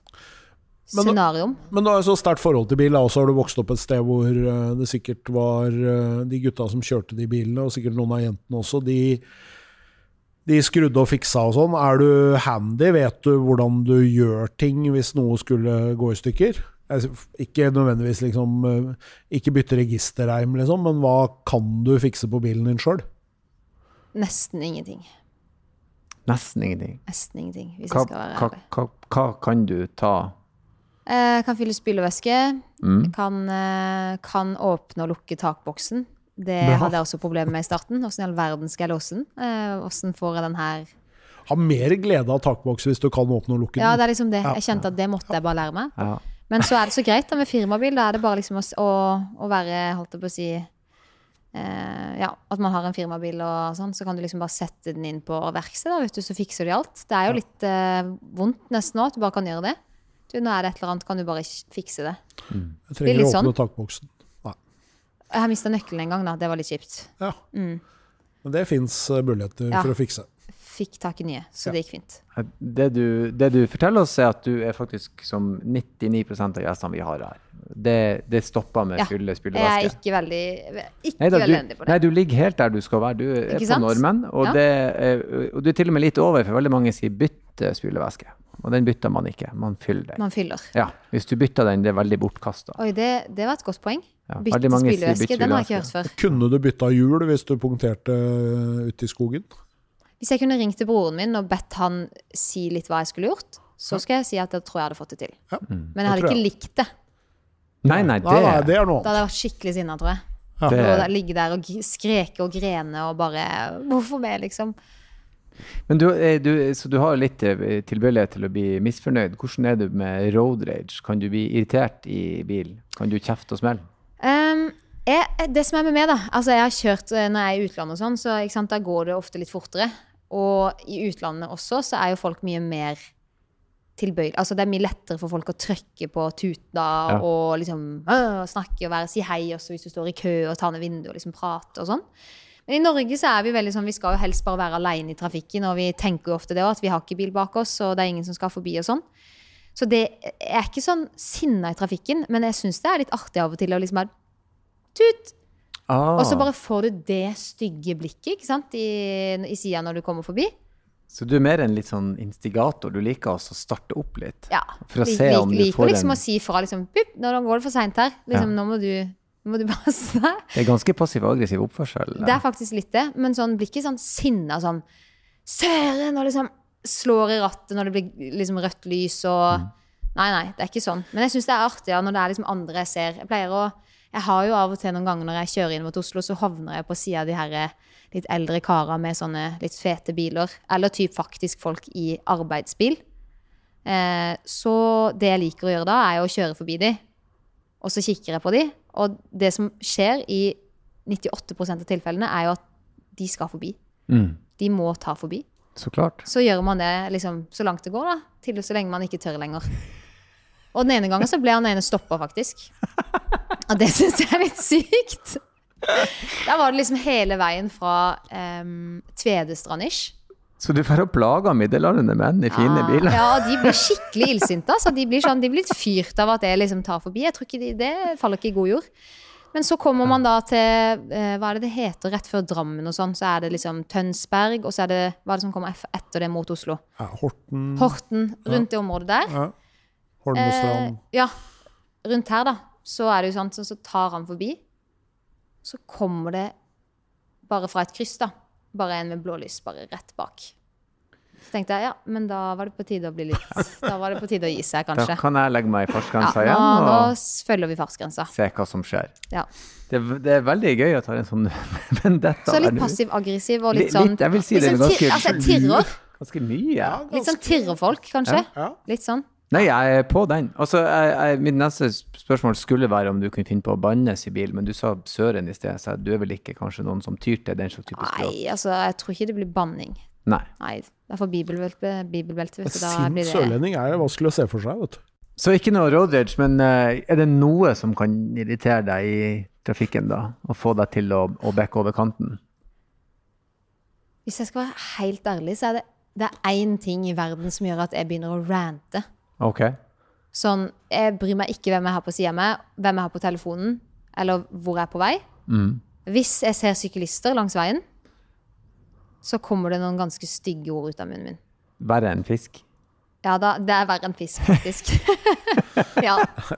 [SPEAKER 2] Men nå-
[SPEAKER 3] scenario om.
[SPEAKER 2] Men du har jo så sterkt forhold til bil, og så har du vokst opp et sted hvor eh, det sikkert var eh, de gutta som kjørte de bilene, og sikkert noen av jentene også, de, de skrudde og fiksa og sånn. Er du handy? Vet du hvordan du gjør ting hvis noe skulle gå i stykker? Ikke nødvendigvis liksom eh, Ikke bytte registerreim, liksom, men hva kan du fikse på bilen din sjøl?
[SPEAKER 3] Nesten ingenting.
[SPEAKER 1] Nesten ingenting.
[SPEAKER 3] Nesten ingenting, hvis
[SPEAKER 1] Hva,
[SPEAKER 3] jeg skal være
[SPEAKER 1] hva, hva, hva kan du ta?
[SPEAKER 3] Eh, kan fylle spylevæske.
[SPEAKER 1] Mm.
[SPEAKER 3] Kan, eh, kan åpne og lukke takboksen. Det
[SPEAKER 2] Bra.
[SPEAKER 3] hadde jeg også problemer med i starten. Åssen i all verden skal jeg låse den? Eh, får jeg den her
[SPEAKER 2] Har mer glede av takboks hvis du kan åpne og lukke den.
[SPEAKER 3] Ja, det er liksom det. Jeg kjente at det måtte jeg bare lære meg.
[SPEAKER 1] Ja.
[SPEAKER 3] Men så er det så greit da med firmabil. Da er det bare liksom å, å, være, holdt jeg på å si eh, Ja, at man har en firmabil og sånn, så kan du liksom bare sette den inn på verkstedet, så fikser de alt. Det er jo litt eh, vondt nesten nå at du bare kan gjøre det. Du, nå er det et eller annet, kan du bare fikse det.
[SPEAKER 2] Jeg trenger
[SPEAKER 3] er
[SPEAKER 2] å åpne
[SPEAKER 3] sånn.
[SPEAKER 2] takboksen. Nei.
[SPEAKER 3] Jeg har mista nøkkelen en gang, da. Det var litt kjipt.
[SPEAKER 2] Ja.
[SPEAKER 3] Mm.
[SPEAKER 2] Men det fins muligheter
[SPEAKER 3] Ja.
[SPEAKER 2] for å fikse.
[SPEAKER 3] Fikk tak i nye, så
[SPEAKER 2] Ja.
[SPEAKER 3] det gikk fint.
[SPEAKER 1] Det, du, det du forteller oss, er at du er faktisk som 99% av gjestene vi har her. Det, det stopper med
[SPEAKER 3] Ja.
[SPEAKER 1] fylle
[SPEAKER 3] Jeg er ikke veldig, ikke
[SPEAKER 1] Nei, da,
[SPEAKER 3] veldig enig på
[SPEAKER 1] det. nei, du ligger helt der du skal være. Du er
[SPEAKER 3] Ikke
[SPEAKER 1] på
[SPEAKER 3] sant?
[SPEAKER 1] normen, og,
[SPEAKER 3] Ja.
[SPEAKER 1] det er, og du er til og med litt over, for veldig mange sier bytte spylevæske. Og den bytter man ikke, man fyller den.
[SPEAKER 3] Man fyller.
[SPEAKER 1] Ja, hvis du bytter den, det er veldig bortkasta.
[SPEAKER 3] Oi, det, det var et godt poeng.
[SPEAKER 1] Ja,
[SPEAKER 3] Bytte spylevæske, den har jeg ikke hørt før.
[SPEAKER 2] Kunne du bytta hjul hvis du punkterte ute i skogen?
[SPEAKER 3] Hvis jeg kunne ringt til broren min og bedt han si litt hva jeg skulle gjort, så skal jeg si at jeg tror jeg hadde fått det til.
[SPEAKER 2] Ja.
[SPEAKER 3] Men jeg hadde ikke likt det.
[SPEAKER 1] Nei, nei, det,
[SPEAKER 2] Nei, nei, det er noe
[SPEAKER 3] Da hadde jeg vært skikkelig sinna, tror jeg.
[SPEAKER 2] Ja.
[SPEAKER 1] det
[SPEAKER 3] ligge der og skreke og grene og bare Hvorfor meg, liksom?
[SPEAKER 1] Men du, er- du, så du har litt eh, tilbøyelighet til å bli misfornøyd. Hvordan er du med road rage? Kan du bli irritert i bil? Kan du kjefte og smelle?
[SPEAKER 3] Um, jeg, det som er med meg, da Altså, jeg har kjørt eh, når jeg er i utlandet og sånn, så sant, da går det ofte litt fortere. Og i utlandet også, så er jo folk mye mer tilbøyelig Altså, det er mye lettere for folk å trykke på tuta
[SPEAKER 1] Ja.
[SPEAKER 3] og liksom øh, snakke og være, si hei også hvis du står i kø og tar ned vinduet og liksom prate og sånn. Men i Norge så er vi veldig sånn, vi skal jo helst bare være alene i trafikken, og vi tenker jo ofte det òg, at vi har ikke bil bak oss, og det er ingen som skal forbi og sånn. Så det er ikke sånn sinna i trafikken, men jeg syns det er litt artig av og til å liksom bare Tut!
[SPEAKER 1] Ah,
[SPEAKER 3] Og så bare får du det stygge blikket ikke sant? i, i sida når du kommer forbi.
[SPEAKER 1] Så du er mer en litt sånn instigator? Du liker også å starte opp litt?
[SPEAKER 3] Ja.
[SPEAKER 1] For å
[SPEAKER 3] vi,
[SPEAKER 1] se om du
[SPEAKER 3] liker
[SPEAKER 1] får
[SPEAKER 3] liksom
[SPEAKER 1] en
[SPEAKER 3] å si fra liksom Pip, nå går det for seint her. Liksom,
[SPEAKER 1] Ja.
[SPEAKER 3] Nå må du, må du passe deg.
[SPEAKER 1] Det er ganske passiv-aggressiv oppførsel.
[SPEAKER 3] Det er faktisk litt det, men sånn blir ikke sånn sinna sånn Søren! Og liksom slår i rattet når det blir liksom rødt lys og
[SPEAKER 1] Mm.
[SPEAKER 3] Nei, nei, det er ikke sånn. Men jeg syns det er artigere når det er liksom andre jeg ser. Jeg pleier å Jeg har jo av og til noen ganger når jeg kjører inn mot Oslo, så havner jeg på sida av de her eh, litt eldre karer med sånne litt fete biler. Eller typ faktisk folk i arbeidsbil. Eh, så det jeg liker å gjøre da, er jo å kjøre forbi de, og så kikker jeg på de. Og det som skjer i 98% av tilfellene, er jo at de skal forbi.
[SPEAKER 1] Mm,
[SPEAKER 3] De må ta forbi.
[SPEAKER 1] så klart.
[SPEAKER 3] Så gjør man det liksom så langt det går, da. Til så lenge man ikke tør lenger. Og den ene gangen så ble han ene stoppa, faktisk. Og det syns jeg er litt sykt. Der var det liksom hele veien fra um, Tvedestrand-ish.
[SPEAKER 1] Så du får plaga middelaldrende menn i fine biler?
[SPEAKER 3] Ja, de blir skikkelig illsinte. Altså. De blir sånn, de blir litt fyrt av at jeg liksom tar forbi. Jeg tror ikke de, Det faller ikke i god jord. Men så kommer man da til eh, Hva er det det heter rett før Drammen og sånn? Så er det liksom Tønsberg, og så er det Hva er det som kommer etter det mot Oslo?
[SPEAKER 2] Ja, Horten,
[SPEAKER 3] Horten. Rundt det området der.
[SPEAKER 2] ja.
[SPEAKER 3] Eh,
[SPEAKER 2] Holmestrand.
[SPEAKER 3] ja. Rundt her, da. Så er det jo sånn, så, så tar han forbi. Så kommer det bare fra et kryss, da. Bare en med blålys, bare rett bak. Så tenkte jeg ja, men da var det på tide å bli litt Da var det på tide å gi seg, kanskje.
[SPEAKER 1] Da kan jeg legge meg i
[SPEAKER 3] Ja,
[SPEAKER 1] fartsgrensa
[SPEAKER 3] ja,
[SPEAKER 1] igjen
[SPEAKER 3] nå
[SPEAKER 1] og
[SPEAKER 3] s- følger vi fartsgrensa.
[SPEAKER 1] se hva som skjer.
[SPEAKER 3] Ja.
[SPEAKER 1] Det, det er veldig gøy å ta en sånn vendetta.
[SPEAKER 3] Så litt passiv-aggressiv og
[SPEAKER 1] Litt-
[SPEAKER 3] sånn
[SPEAKER 1] litt, jeg vil si det er
[SPEAKER 3] sånn
[SPEAKER 1] ganske-
[SPEAKER 3] Altså.
[SPEAKER 1] Ganske mye.
[SPEAKER 3] Litt sånn tirrefolk, kanskje.
[SPEAKER 2] Ja.
[SPEAKER 3] Litt sånn.
[SPEAKER 1] Nei, jeg er på den. Altså, jeg, jeg, mitt neste spørsmål skulle være om du kunne finne på å bannes i bil, men du sa søren i sted, så du er vel ikke kanskje noen som tyr til den slags type språk?
[SPEAKER 3] Nei, altså, jeg tror ikke det blir banning.
[SPEAKER 1] Nei.
[SPEAKER 3] Nei, det er for bibelbelte, bibelbelte vet du. Da
[SPEAKER 2] Sint
[SPEAKER 3] blir det
[SPEAKER 2] sørlending er vanskelig å se for seg, vet du.
[SPEAKER 1] Så ikke noe road rage, men eh, er det noe som kan irritere deg i trafikken, da? Og få deg til å, å backe over kanten?
[SPEAKER 3] Hvis jeg skal være helt ærlig, så er det, det er én ting i verden som gjør at jeg begynner å rante.
[SPEAKER 1] Ok.
[SPEAKER 3] Sånn, jeg bryr meg ikke hvem jeg har på sida meg, hvem jeg har på telefonen, eller hvor jeg er på vei.
[SPEAKER 1] Mm.
[SPEAKER 3] Hvis jeg ser syklister langs veien, så kommer det noen ganske stygge ord ut av munnen min.
[SPEAKER 1] Verre enn fisk?
[SPEAKER 3] Ja, da, det er verre enn fisk, faktisk. ja.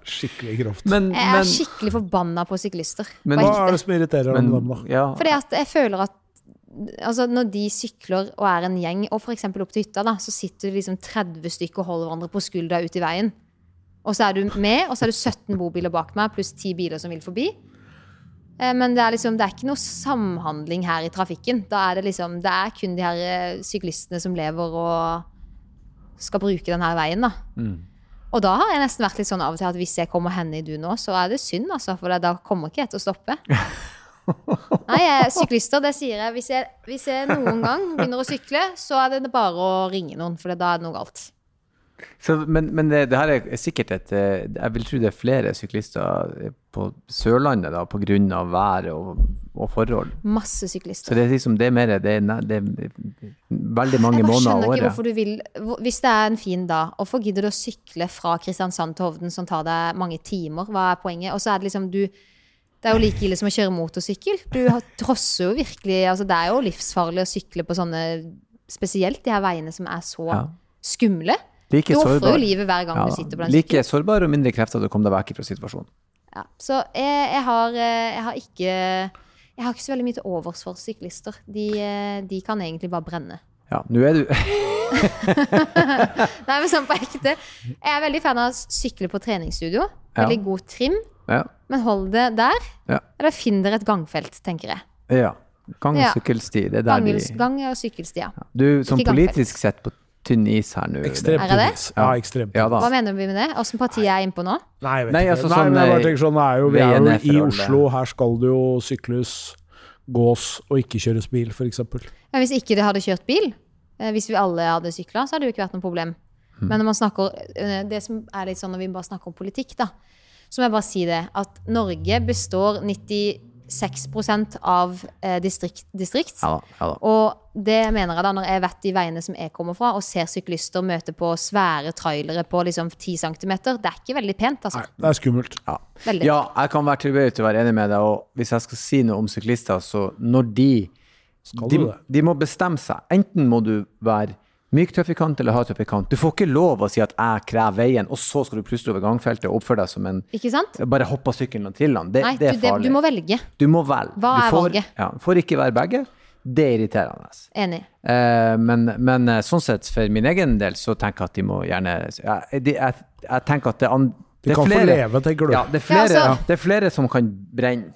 [SPEAKER 2] Skikkelig grovt.
[SPEAKER 1] Men,
[SPEAKER 3] Jeg er
[SPEAKER 1] men,
[SPEAKER 3] skikkelig forbanna på syklister.
[SPEAKER 1] Men-
[SPEAKER 3] på
[SPEAKER 2] Hva er det som irriterer
[SPEAKER 1] deg
[SPEAKER 2] dem, da?
[SPEAKER 1] ja,
[SPEAKER 3] Fordi at jeg føler at altså når de sykler og er en gjeng, og f.eks. opp til hytta, da, så sitter det liksom 30 stykker og holder hverandre på skuldra ute i veien. Og så er du med, og så er det 17 bobiler bak meg, pluss 10 biler som vil forbi. Eh, Men det er liksom, det er ikke noe samhandling her i trafikken. Da er det liksom, det er kun de her eh, syklistene som lever og skal bruke denne veien, da.
[SPEAKER 1] Mm.
[SPEAKER 3] Og da har jeg nesten vært litt sånn av og til at hvis jeg kommer henne i du nå, så er det synd, altså. For da kommer ikke jeg til å stoppe. Nei, jeg, syklister, det sier jeg. Hvis, jeg. hvis jeg noen gang begynner å sykle, så er det bare å ringe noen, for da er det noe galt.
[SPEAKER 1] Så, men men det, det her er sikkert et eh, Jeg vil tro det er flere syklister eh, på Sørlandet da, pga. været og, og forhold.
[SPEAKER 3] Masse
[SPEAKER 1] Så
[SPEAKER 3] syklister.
[SPEAKER 1] det er liksom det er mer det er, det er veldig mange
[SPEAKER 3] Jeg bare
[SPEAKER 1] måneder
[SPEAKER 3] skjønner ikke hvorfor du vil Hvis det er en fin dag, hvorfor gidder du å sykle fra Kristiansand til Hovden, som tar deg mange timer? Hva er poenget? Og så er det liksom du Det er jo like ille som å kjøre motorsykkel. Du trosser jo virkelig altså Det er jo livsfarlig å sykle på sånne Spesielt de her veiene som er så
[SPEAKER 1] Ja.
[SPEAKER 3] skumle.
[SPEAKER 1] Like
[SPEAKER 3] Du ofrer jo livet hver gang
[SPEAKER 1] Ja,
[SPEAKER 3] du sitter på den
[SPEAKER 1] like sårbar og mindre krefter til å komme deg vekk fra situasjonen.
[SPEAKER 3] Ja. Så jeg, jeg, har, eh, jeg har ikke Jeg har ikke så veldig mye til overs for syklister. De, eh, de kan egentlig bare brenne.
[SPEAKER 1] Ja, nå er du
[SPEAKER 3] Nei, men sånn på ekte. Jeg er veldig fan av å sykle på treningsstudio. Veldig god trim.
[SPEAKER 1] Ja.
[SPEAKER 3] Men hold det der.
[SPEAKER 1] Ja.
[SPEAKER 3] Eller finn dere et gangfelt, tenker jeg.
[SPEAKER 1] ja. Gang- og
[SPEAKER 3] Ja.
[SPEAKER 1] sykkelsti, det er der de
[SPEAKER 3] gang og sykkelstier.
[SPEAKER 1] Du, som politisk sett på tynn is her nå.
[SPEAKER 2] Ekstremt
[SPEAKER 3] Er det det?
[SPEAKER 2] Ja, ekstremt.
[SPEAKER 1] Ja.
[SPEAKER 3] Hva mener vi med det? Åssen parti er jeg innpå nå?
[SPEAKER 2] Nei, jeg vet
[SPEAKER 1] Nei,
[SPEAKER 2] ikke.
[SPEAKER 1] altså
[SPEAKER 2] Nei,
[SPEAKER 1] sånn,
[SPEAKER 2] men jeg
[SPEAKER 1] eh,
[SPEAKER 2] sånn, er jo, vi er jo i. Oslo, her skal det jo sykles, gås og ikke kjøres bil, f.eks.
[SPEAKER 3] Ja, hvis ikke det hadde kjørt bil, eh, hvis vi alle hadde sykla, så hadde det jo ikke vært noe problem.
[SPEAKER 1] Hmm.
[SPEAKER 3] Men når man snakker, eh, det som er litt sånn når vi bare snakker om politikk, da, så må jeg bare si det at Norge består 96 av eh, distrikt, distrikt.
[SPEAKER 1] Ja. Ja.
[SPEAKER 3] Og det mener jeg da når jeg vet de veiene som jeg kommer fra, og ser syklister møte på svære trailere på liksom 10 cm. Det er ikke veldig pent, altså.
[SPEAKER 2] Nei, det er skummelt.
[SPEAKER 1] Ja. Ja, jeg kan være tilbøyelig til å være enig med deg. Og hvis jeg skal si noe om syklister, så når de
[SPEAKER 2] Skal
[SPEAKER 1] de,
[SPEAKER 2] det?
[SPEAKER 1] de må bestemme seg. Enten må du være myk trafikant eller hard trafikant. Du får ikke lov å si at 'jeg krever veien', og så skal du plutselig over gangfeltet og oppføre deg som en
[SPEAKER 3] Ikke sant?
[SPEAKER 1] Bare hoppe av sykkelen og trille den. Det,
[SPEAKER 3] Nei,
[SPEAKER 1] det er
[SPEAKER 3] du,
[SPEAKER 1] farlig.
[SPEAKER 3] du må velge.
[SPEAKER 1] Du må velge.
[SPEAKER 3] Hva
[SPEAKER 1] du
[SPEAKER 3] er
[SPEAKER 1] får,
[SPEAKER 3] valget?
[SPEAKER 1] Ja, får ikke være begge. Det er irriterende.
[SPEAKER 3] Enig.
[SPEAKER 1] Eh, men, men eh, sånn sett, for min egen del, så tenker jeg at de må gjerne Jeg, de, jeg, jeg tenker at det, an,
[SPEAKER 2] De
[SPEAKER 1] det er
[SPEAKER 2] kan få leve, tenker du.
[SPEAKER 1] Ja, det er flere,
[SPEAKER 3] Ja, altså-
[SPEAKER 1] det er flere som kan brenne.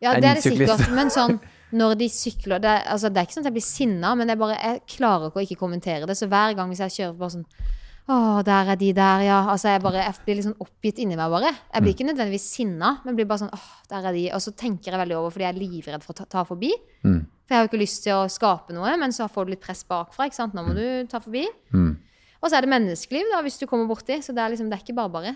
[SPEAKER 3] Ja, det er det sikkert. Men sånn, når de sykler det, altså, det er ikke sånn at jeg blir sinna, men det er bare, jeg klarer ikke å ikke kommentere det. Så hver gang hvis jeg kjører bare sånn Å, der er de der, ja. Altså, jeg, bare, jeg blir litt sånn oppgitt inni meg, bare. Jeg blir ikke nødvendigvis sinna, men blir bare sånn Åh, der er de. Og så tenker jeg veldig over fordi jeg er livredd for å ta, ta forbi.
[SPEAKER 1] Mm.
[SPEAKER 3] For jeg har jo ikke lyst til å skape noe, men så får du litt press bakfra. ikke sant? Nå må du ta forbi.
[SPEAKER 1] Mm.
[SPEAKER 3] Og så er det menneskeliv, da, hvis du kommer borti. Så det er liksom, det er ikke bare bare.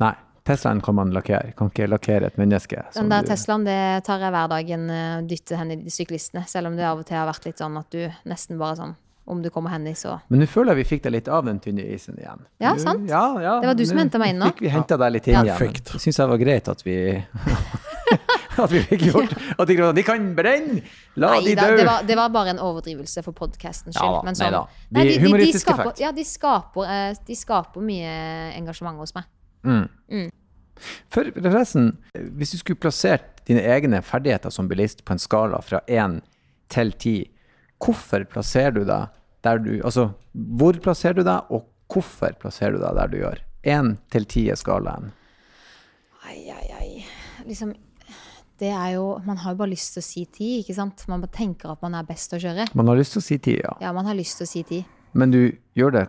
[SPEAKER 1] Nei, Teslaen kan man lakkere. Kan ikke lakkere et menneske. som
[SPEAKER 3] Den der
[SPEAKER 1] du-
[SPEAKER 3] Teslaen det tar jeg hver dag en eh, dytte hen i de syklistene. Selv om det av og til har vært litt sånn at du nesten bare sånn Om du kommer hen i, så
[SPEAKER 1] Men nå føler jeg vi fikk deg litt av den tynne isen igjen.
[SPEAKER 3] Ja, sant.
[SPEAKER 1] Ja, ja,
[SPEAKER 3] Det var du som henta meg inn nå.
[SPEAKER 1] Fikk vi henta deg litt inn
[SPEAKER 3] Ja.
[SPEAKER 1] igjen.
[SPEAKER 2] Perfekt.
[SPEAKER 1] Det syns jeg var greit at vi At vi fikk gjort At de, de kan brenne! La
[SPEAKER 3] Nei
[SPEAKER 1] de dø!
[SPEAKER 3] det var, det var bare en overdrivelse for podkastens skyld.
[SPEAKER 1] Ja,
[SPEAKER 3] men
[SPEAKER 1] nei
[SPEAKER 3] sånn,
[SPEAKER 1] da.
[SPEAKER 3] Nei,
[SPEAKER 1] humoristiske de
[SPEAKER 3] skaper,
[SPEAKER 1] effekt.
[SPEAKER 3] Ja, de skaper, eh, de skaper mye engasjement hos meg.
[SPEAKER 1] For forresten, hvis du skulle plassert dine egne ferdigheter som bilist på en skala fra 1 til 10, hvorfor plasserer du deg der du Altså, hvor plasserer du deg, og hvorfor plasserer du deg der du gjør? 1 til 10 er skalaen.
[SPEAKER 3] Ai, ai, ai. Liksom, det er jo Man har jo bare lyst til å si ti, ikke sant? Man tenker at man er best til å kjøre.
[SPEAKER 1] Man har lyst til å si 10, ja.
[SPEAKER 3] Ja, man har lyst til å si ti.
[SPEAKER 1] Men du gjør det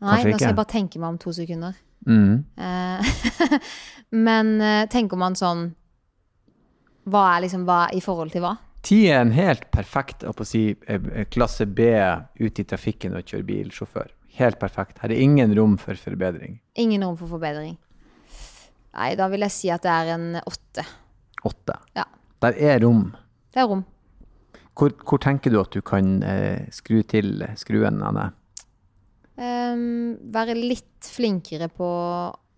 [SPEAKER 3] Nei, nå skal
[SPEAKER 1] ikke.
[SPEAKER 3] jeg bare tenke meg om to sekunder.
[SPEAKER 1] Mm.
[SPEAKER 3] Eh, Men eh, tenker man sånn Hva er liksom hva i forhold til hva?
[SPEAKER 1] 10 er en helt perfekt si, eh, klasse B ute i trafikken og kjøre bilsjåfør. Helt perfekt. Her er ingen rom for forbedring.
[SPEAKER 3] Ingen rom for forbedring. Nei, da vil jeg si at det er en åtte.
[SPEAKER 1] 8.
[SPEAKER 3] Ja,
[SPEAKER 1] Der er rom.
[SPEAKER 3] det er rom.
[SPEAKER 1] Hvor, hvor tenker du at du kan eh, skru til skruen, Anne?
[SPEAKER 3] Ehm, være litt flinkere på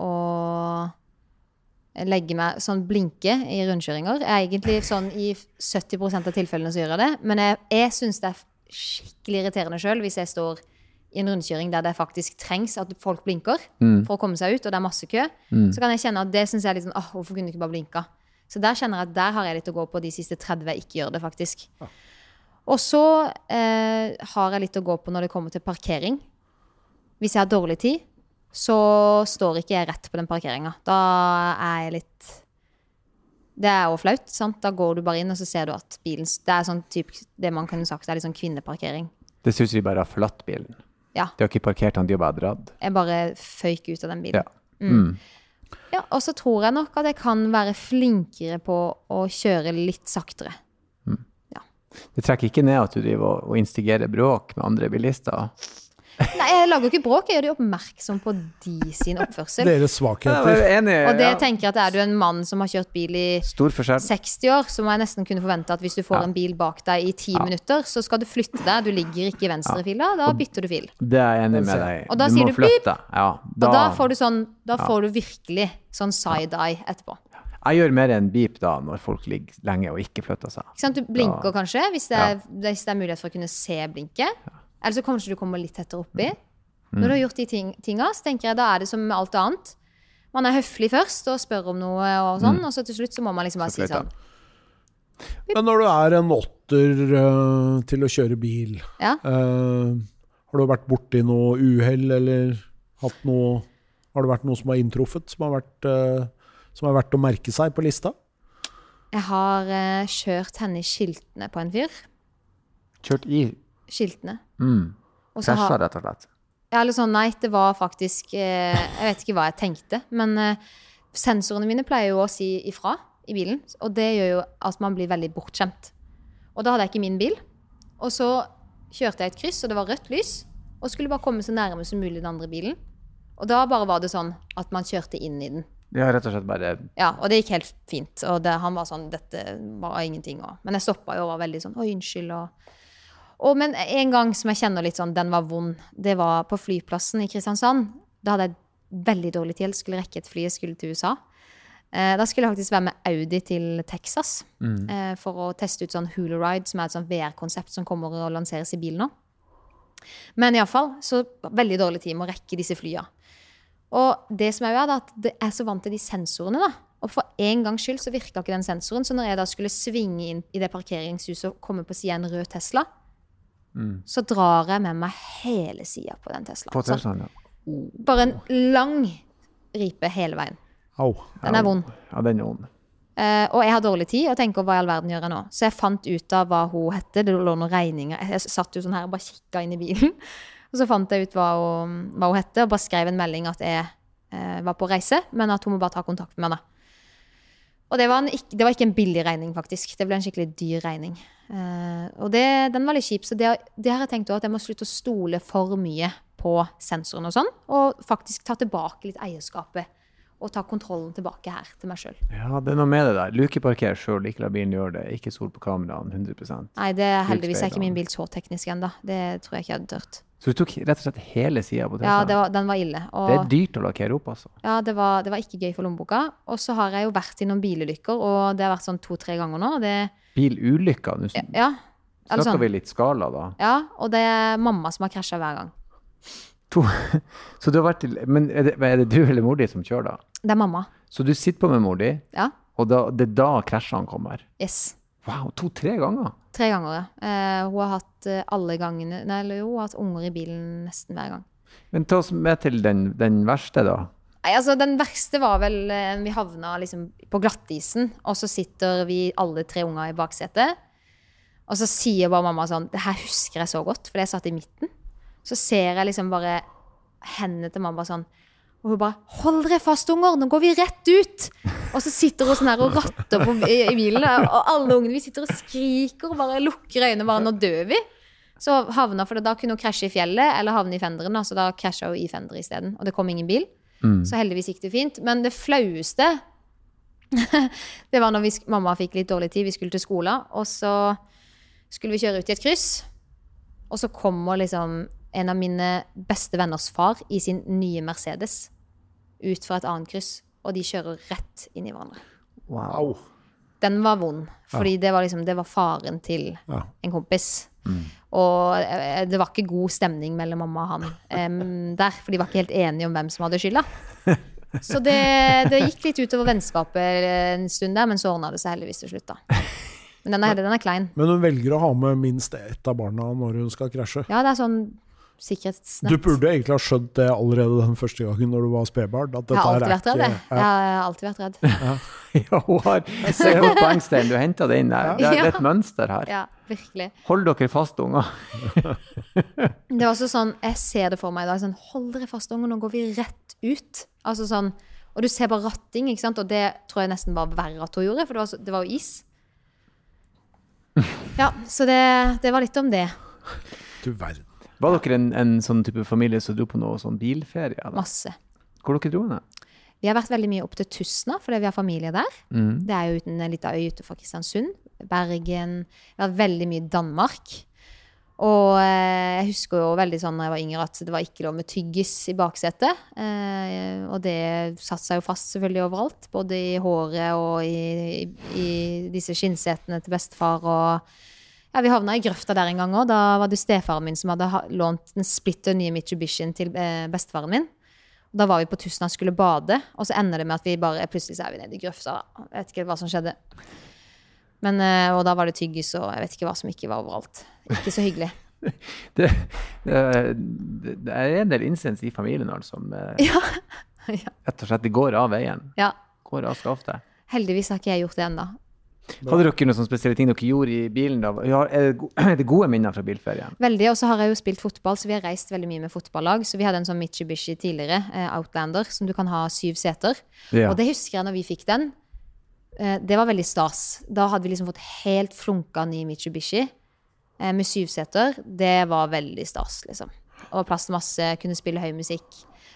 [SPEAKER 3] å legge meg sånn blinke i rundkjøringer. Jeg er egentlig sånn i 70 av tilfellene så gjør jeg det. Men jeg, jeg syns det er skikkelig irriterende sjøl hvis jeg står i en rundkjøring der det faktisk trengs at folk blinker for å komme seg ut, og det er masse kø. Så kan jeg kjenne at det syns jeg er litt sånn åh, hvorfor kunne du ikke bare blinka? Så der kjenner jeg at der har jeg litt å gå på de siste 30 jeg ikke gjør det, faktisk. Og så eh, har jeg litt å gå på når det kommer til parkering. Hvis jeg har dårlig tid, så står ikke jeg rett på den parkeringa. Da er jeg litt Det er jo flaut, sant? Da går du bare inn, og så ser du at bilen Det er sånn typ, det man kunne sagt er litt sånn kvinneparkering.
[SPEAKER 1] Det syns vi bare har forlatt bilen.
[SPEAKER 3] Ja.
[SPEAKER 1] De har ikke parkert den, de har bare dratt.
[SPEAKER 3] Jeg bare føyk ut av den bilen.
[SPEAKER 1] Ja. Mm.
[SPEAKER 3] Ja, og så tror jeg nok at jeg kan være flinkere på å kjøre litt saktere. Ja.
[SPEAKER 1] Det trekker ikke ned at du driver og instigerer bråk med andre bilister.
[SPEAKER 3] Nei, jeg lager jo ikke bråk, jeg gjør dem oppmerksom på de sin oppførsel.
[SPEAKER 2] Deres svakheter.
[SPEAKER 1] er enig.
[SPEAKER 3] Og det
[SPEAKER 1] ja.
[SPEAKER 3] tenker jeg at er du en mann som har kjørt bil i 60 år, så må jeg nesten kunne forvente at hvis du får
[SPEAKER 1] Ja.
[SPEAKER 3] en bil bak deg i 10 minutter, så skal du flytte deg. Du ligger ikke i venstrefila, da bytter du fil.
[SPEAKER 1] Det er jeg enig med deg.
[SPEAKER 3] Og da
[SPEAKER 1] du
[SPEAKER 3] sier du
[SPEAKER 1] pip. Ja,
[SPEAKER 3] Og da får du sånn, da får du virkelig sånn side-eye etterpå.
[SPEAKER 1] Jeg gjør mer enn beep da, når folk ligger lenge og ikke flytter seg.
[SPEAKER 3] Ikke sant? Du blinker kanskje, hvis det, er, hvis det er mulighet for å kunne se blinket. Eller så kanskje du kommer litt tettere oppi.
[SPEAKER 1] Mm.
[SPEAKER 3] Når du har gjort de ting, tinga, så tenker jeg da er det som med alt annet. Man er høflig først og spør om noe, og sånn, og så til slutt så må man liksom bare
[SPEAKER 1] Mm.
[SPEAKER 3] Si sånn
[SPEAKER 2] Men når du er en åtter uh, til å kjøre bil,
[SPEAKER 3] Ja.
[SPEAKER 2] uh, har du vært borti noe uhell, eller hatt noe Har det vært noe som har inntruffet, som har vært, uh, som har vært å merke seg på lista?
[SPEAKER 3] Jeg har kjørt henne i skiltene på en fyr.
[SPEAKER 1] Kjørt i
[SPEAKER 3] Skiltene.
[SPEAKER 1] mm. Krasja, rett og slett.
[SPEAKER 3] Ja, eller sånn, nei, det var faktisk eh, Jeg vet ikke hva jeg tenkte, men eh, sensorene mine pleier jo å si ifra i bilen, og det gjør jo at man blir veldig bortskjemt. Og da hadde jeg ikke min bil, og så kjørte jeg et kryss, og det var rødt lys, og skulle bare komme så nærme som mulig den andre bilen. Og da bare var det sånn at man kjørte inn i den.
[SPEAKER 1] Ja, rett og slett bare
[SPEAKER 3] Ja, og det gikk helt fint. Og det, han var sånn Dette var ingenting. Og, men jeg stoppa jo og var veldig sånn Oi, unnskyld. Og, og, men en gang som jeg kjenner litt sånn Den var vond. Det var på flyplassen i Kristiansand. Da hadde jeg veldig dårlig tid. Skulle rekke et fly. Jeg skulle til USA. Eh, da skulle jeg faktisk være med Audi til Texas
[SPEAKER 1] Mm.
[SPEAKER 3] eh, for å teste ut sånn Hularide, som er et sånn VR-konsept som kommer og lanseres i bil nå. Men iallfall, så veldig dårlig tid med å rekke disse flya. Og det som er jo er at det er så vant til de sensorene, da. Og for en gangs skyld så virka ikke den sensoren. Så når jeg da skulle svinge inn i det parkeringshuset og komme på sida en rød Tesla,
[SPEAKER 1] Mm.
[SPEAKER 3] så drar jeg med meg hele sida på den Teslaen.
[SPEAKER 1] På Teslaen, ja.
[SPEAKER 3] bare en lang ripe hele veien.
[SPEAKER 2] Au.
[SPEAKER 3] Den er vond.
[SPEAKER 1] Ja, den er vond.
[SPEAKER 3] Uh, og jeg har dårlig tid og tenker hva i all verden gjør jeg nå? Så jeg fant ut av hva hun hette. Det lå noen regninger. Jeg satt jo sånn her og bare kikka inn i bilen. Og så fant jeg ut hva hun, hva hun hette, og bare skrev en melding at jeg uh, var på reise, men at hun må bare ta kontakt med meg. da. Og det var, en, det var ikke en billig regning, faktisk. Det ble en skikkelig dyr regning. Eh, og det, den var litt kjip, så det, det har jeg tenkt også, at jeg må slutte å stole for mye på sensoren og sånn, og faktisk ta tilbake litt eierskapet. Og ta kontrollen tilbake her til meg sjøl.
[SPEAKER 1] Ja, det er noe med det der. Lukeparker sjøl, ikke la bilen gjøre det. Ikke sol på kameraene 100%
[SPEAKER 3] Nei, det er heldigvis er ikke min bil så teknisk ennå. Det tror jeg ikke jeg hadde turt.
[SPEAKER 1] Så du tok rett og slett hele sida på
[SPEAKER 3] Ja,
[SPEAKER 1] Teslaen?
[SPEAKER 3] det var, den var ille. Og
[SPEAKER 1] det er dyrt å lakkere opp, altså.
[SPEAKER 3] ja, det var, det var ikke gøy for lommeboka. Og så har jeg jo vært i noen bilulykker, og det har vært sånn to-tre ganger nå. og Det,
[SPEAKER 1] Bilulykker, nå
[SPEAKER 3] ja,
[SPEAKER 1] snakker
[SPEAKER 3] sånn.
[SPEAKER 1] vi litt skala, da.
[SPEAKER 3] Ja, og det er mamma som har krasja hver gang.
[SPEAKER 1] To. Så du har vært til Men er det, er det du eller mor di som kjører, da?
[SPEAKER 3] Det er mamma.
[SPEAKER 1] Så du sitter på med mor di,
[SPEAKER 3] Ja.
[SPEAKER 1] og da, det er da krasjene kommer?
[SPEAKER 3] Yes.
[SPEAKER 1] Wow, to-tre ganger?
[SPEAKER 3] Tre ganger, ja. Eh, hun har hatt eh, alle gangene Nei, eller jo, hun har hatt unger i bilen nesten hver gang.
[SPEAKER 1] Men ta oss med til den, den verste, da.
[SPEAKER 3] Nei, altså Den verste var vel eh, vi havna liksom på glattisen, og så sitter vi alle tre unger i baksetet. Og så sier bare mamma sånn Det her husker jeg så godt, for jeg satt i midten. Så ser jeg liksom bare hendene til mamma sånn Og hun bare 'Hold dere fast, unger! Nå går vi rett ut!' Og så sitter hun sånn her og ratter på, i, i bilen, og alle ungene vi sitter og skriker og bare lukker øynene bare 'Nå dør vi'. Så havna, for Da kunne hun krasje i fjellet eller havne i fenderen. Så da krasja hun i fender isteden. Og det kom ingen bil.
[SPEAKER 1] Mm.
[SPEAKER 3] Så heldigvis gikk det fint. Men det flaueste Det var når vi, mamma fikk litt dårlig tid. Vi skulle til skolen, og så skulle vi kjøre ut i et kryss. Og så kommer liksom en av mine beste venners far i sin nye Mercedes ut fra et annet kryss, og de kjører rett inn i hverandre.
[SPEAKER 1] Wow.
[SPEAKER 3] Den var vond, fordi det var liksom Det var faren til en kompis. Og eh, det var ikke god stemning mellom mamma og han um, der, for de var ikke helt enige om hvem som hadde skylda. Så det, det gikk litt utover vennskapet en stund der, men så ordna det seg heldigvis til slutt, da. Men den er, den er klein.
[SPEAKER 2] Men hun velger å ha med minst ett av barna når hun skal krasje.
[SPEAKER 3] Ja, det er sånn
[SPEAKER 2] Du burde egentlig ha skjønt det allerede den første gangen når du var spedbarn. at
[SPEAKER 3] Jeg har alltid
[SPEAKER 2] er
[SPEAKER 3] vært redd, jeg.
[SPEAKER 2] ikke-
[SPEAKER 3] Jeg
[SPEAKER 2] Ja.
[SPEAKER 3] har alltid vært redd.
[SPEAKER 1] Ja, hun har Se på poengsteinen, du henta det inn der. Det er, det er et mønster her.
[SPEAKER 3] Ja, virkelig.
[SPEAKER 1] Hold dere fast, unger.
[SPEAKER 3] Det var også sånn, Jeg ser det for meg i dag. sånn, Hold dere fast, unger, nå går vi rett ut. Altså sånn, Og du ser bare ratting, ikke sant? og det tror jeg nesten var verre at hun gjorde, for det var, så, det var jo is. Ja, så det, det var litt om det.
[SPEAKER 2] Du verden.
[SPEAKER 1] Var dere en, en sånn type familie som dro på noe sånn bilferie? Eller?
[SPEAKER 3] Masse.
[SPEAKER 1] Hvor dere dro hen?
[SPEAKER 3] Vi har vært veldig mye opp til Tustna, fordi vi har familie der.
[SPEAKER 1] Mm.
[SPEAKER 3] Det er jo uten en liten øy utenfor Kristiansund. Bergen. Vi har vært veldig mye i Danmark. Og eh, jeg husker jo veldig sånn da jeg var yngre at det var ikke lov med tyggis i baksetet. Eh, og det satte seg jo fast selvfølgelig overalt. Både i håret og i, i, i disse skinnsetene til bestefar. Og ja, vi havna i grøfta der en gang òg. Da var det stefaren min som hadde lånt den splitter nye Mitsubishien til eh, bestefaren min. Da var vi på Tustna og skulle bade, og så ender det med at vi bare plutselig så er vi nede i grøfta. da. Jeg vet ikke hva som skjedde. Men, eh, og da var det tyggis og jeg vet ikke hva som ikke var overalt. Ikke så hyggelig.
[SPEAKER 1] Det, det, det er en del incens i familien altså, som eh,
[SPEAKER 3] Ja. ja.
[SPEAKER 1] rett og slett går av veien.
[SPEAKER 3] ja.
[SPEAKER 1] Går av skaftet.
[SPEAKER 3] Heldigvis har ikke jeg gjort det ennå.
[SPEAKER 1] Hadde dere noen sånne spesielle ting dere gjorde i bilen? da? Er, det, er det gode minner fra bilferien?
[SPEAKER 3] Veldig. Og så har jeg jo spilt fotball, så vi har reist veldig mye med fotballag. Så vi hadde en sånn Mitsubishi tidligere, eh, Outlander, som du kan ha syv seter.
[SPEAKER 1] Ja.
[SPEAKER 3] Og det husker jeg når vi fikk den. Eh, det var veldig stas. Da hadde vi liksom fått helt flunka ny Mitsubishi eh, med syv seter. Det var veldig stas, liksom. Og plass til masse, kunne spille høy musikk.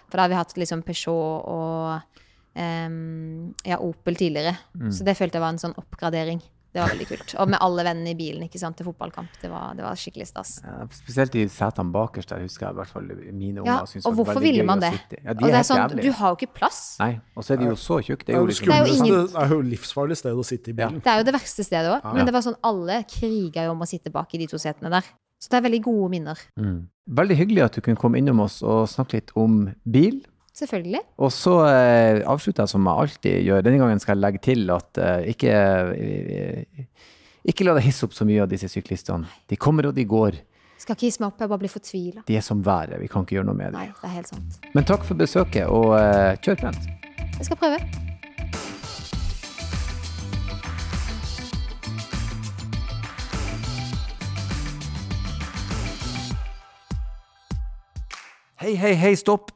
[SPEAKER 3] For da har vi hatt liksom Peugeot og em, ja, Opel tidligere.
[SPEAKER 1] Mm.
[SPEAKER 3] Så det følte jeg var en sånn oppgradering. Det var veldig kult. Og med alle vennene i bilen ikke sant, til fotballkamp. Det var, det var skikkelig stas.
[SPEAKER 1] Ja, spesielt de setene bakerst der husker jeg i hvert fall mine unger
[SPEAKER 3] Ja,
[SPEAKER 1] syntes
[SPEAKER 3] og
[SPEAKER 1] var
[SPEAKER 3] hvorfor
[SPEAKER 1] veldig
[SPEAKER 3] ville
[SPEAKER 1] gøy
[SPEAKER 3] man det?
[SPEAKER 1] i. Ja,
[SPEAKER 3] Og
[SPEAKER 1] de
[SPEAKER 3] det
[SPEAKER 1] er
[SPEAKER 3] sånn,
[SPEAKER 1] jævlig.
[SPEAKER 3] du har jo ikke plass.
[SPEAKER 1] Nei, og så er de jo så tjukke. Det
[SPEAKER 2] Det
[SPEAKER 3] Det er jo ingen-
[SPEAKER 2] det er jo livsfarlig sted å sitte i bilen.
[SPEAKER 3] Det er jo det verste stedet òg. Men det var sånn alle kriga jo om å sitte bak i de to setene der. Så det er veldig gode minner.
[SPEAKER 1] Mm. Veldig hyggelig at du kunne komme innom oss og snakke litt om bil.
[SPEAKER 3] Selvfølgelig.
[SPEAKER 1] Og så eh, avslutter jeg som jeg alltid gjør. Denne gangen skal jeg legge til at eh, ikke, eh, ikke la deg hisse opp så mye av disse syklistene. De kommer og de går.
[SPEAKER 3] Skal ikke hisse meg opp, jeg bare blir fortvila.
[SPEAKER 1] De er som været. Vi kan ikke gjøre noe med
[SPEAKER 3] Nei,
[SPEAKER 1] det.
[SPEAKER 3] det er helt sant.
[SPEAKER 1] Men takk for besøket, og eh, kjør pent.
[SPEAKER 3] Jeg skal prøve.
[SPEAKER 1] Hei, hei, hei, stopp!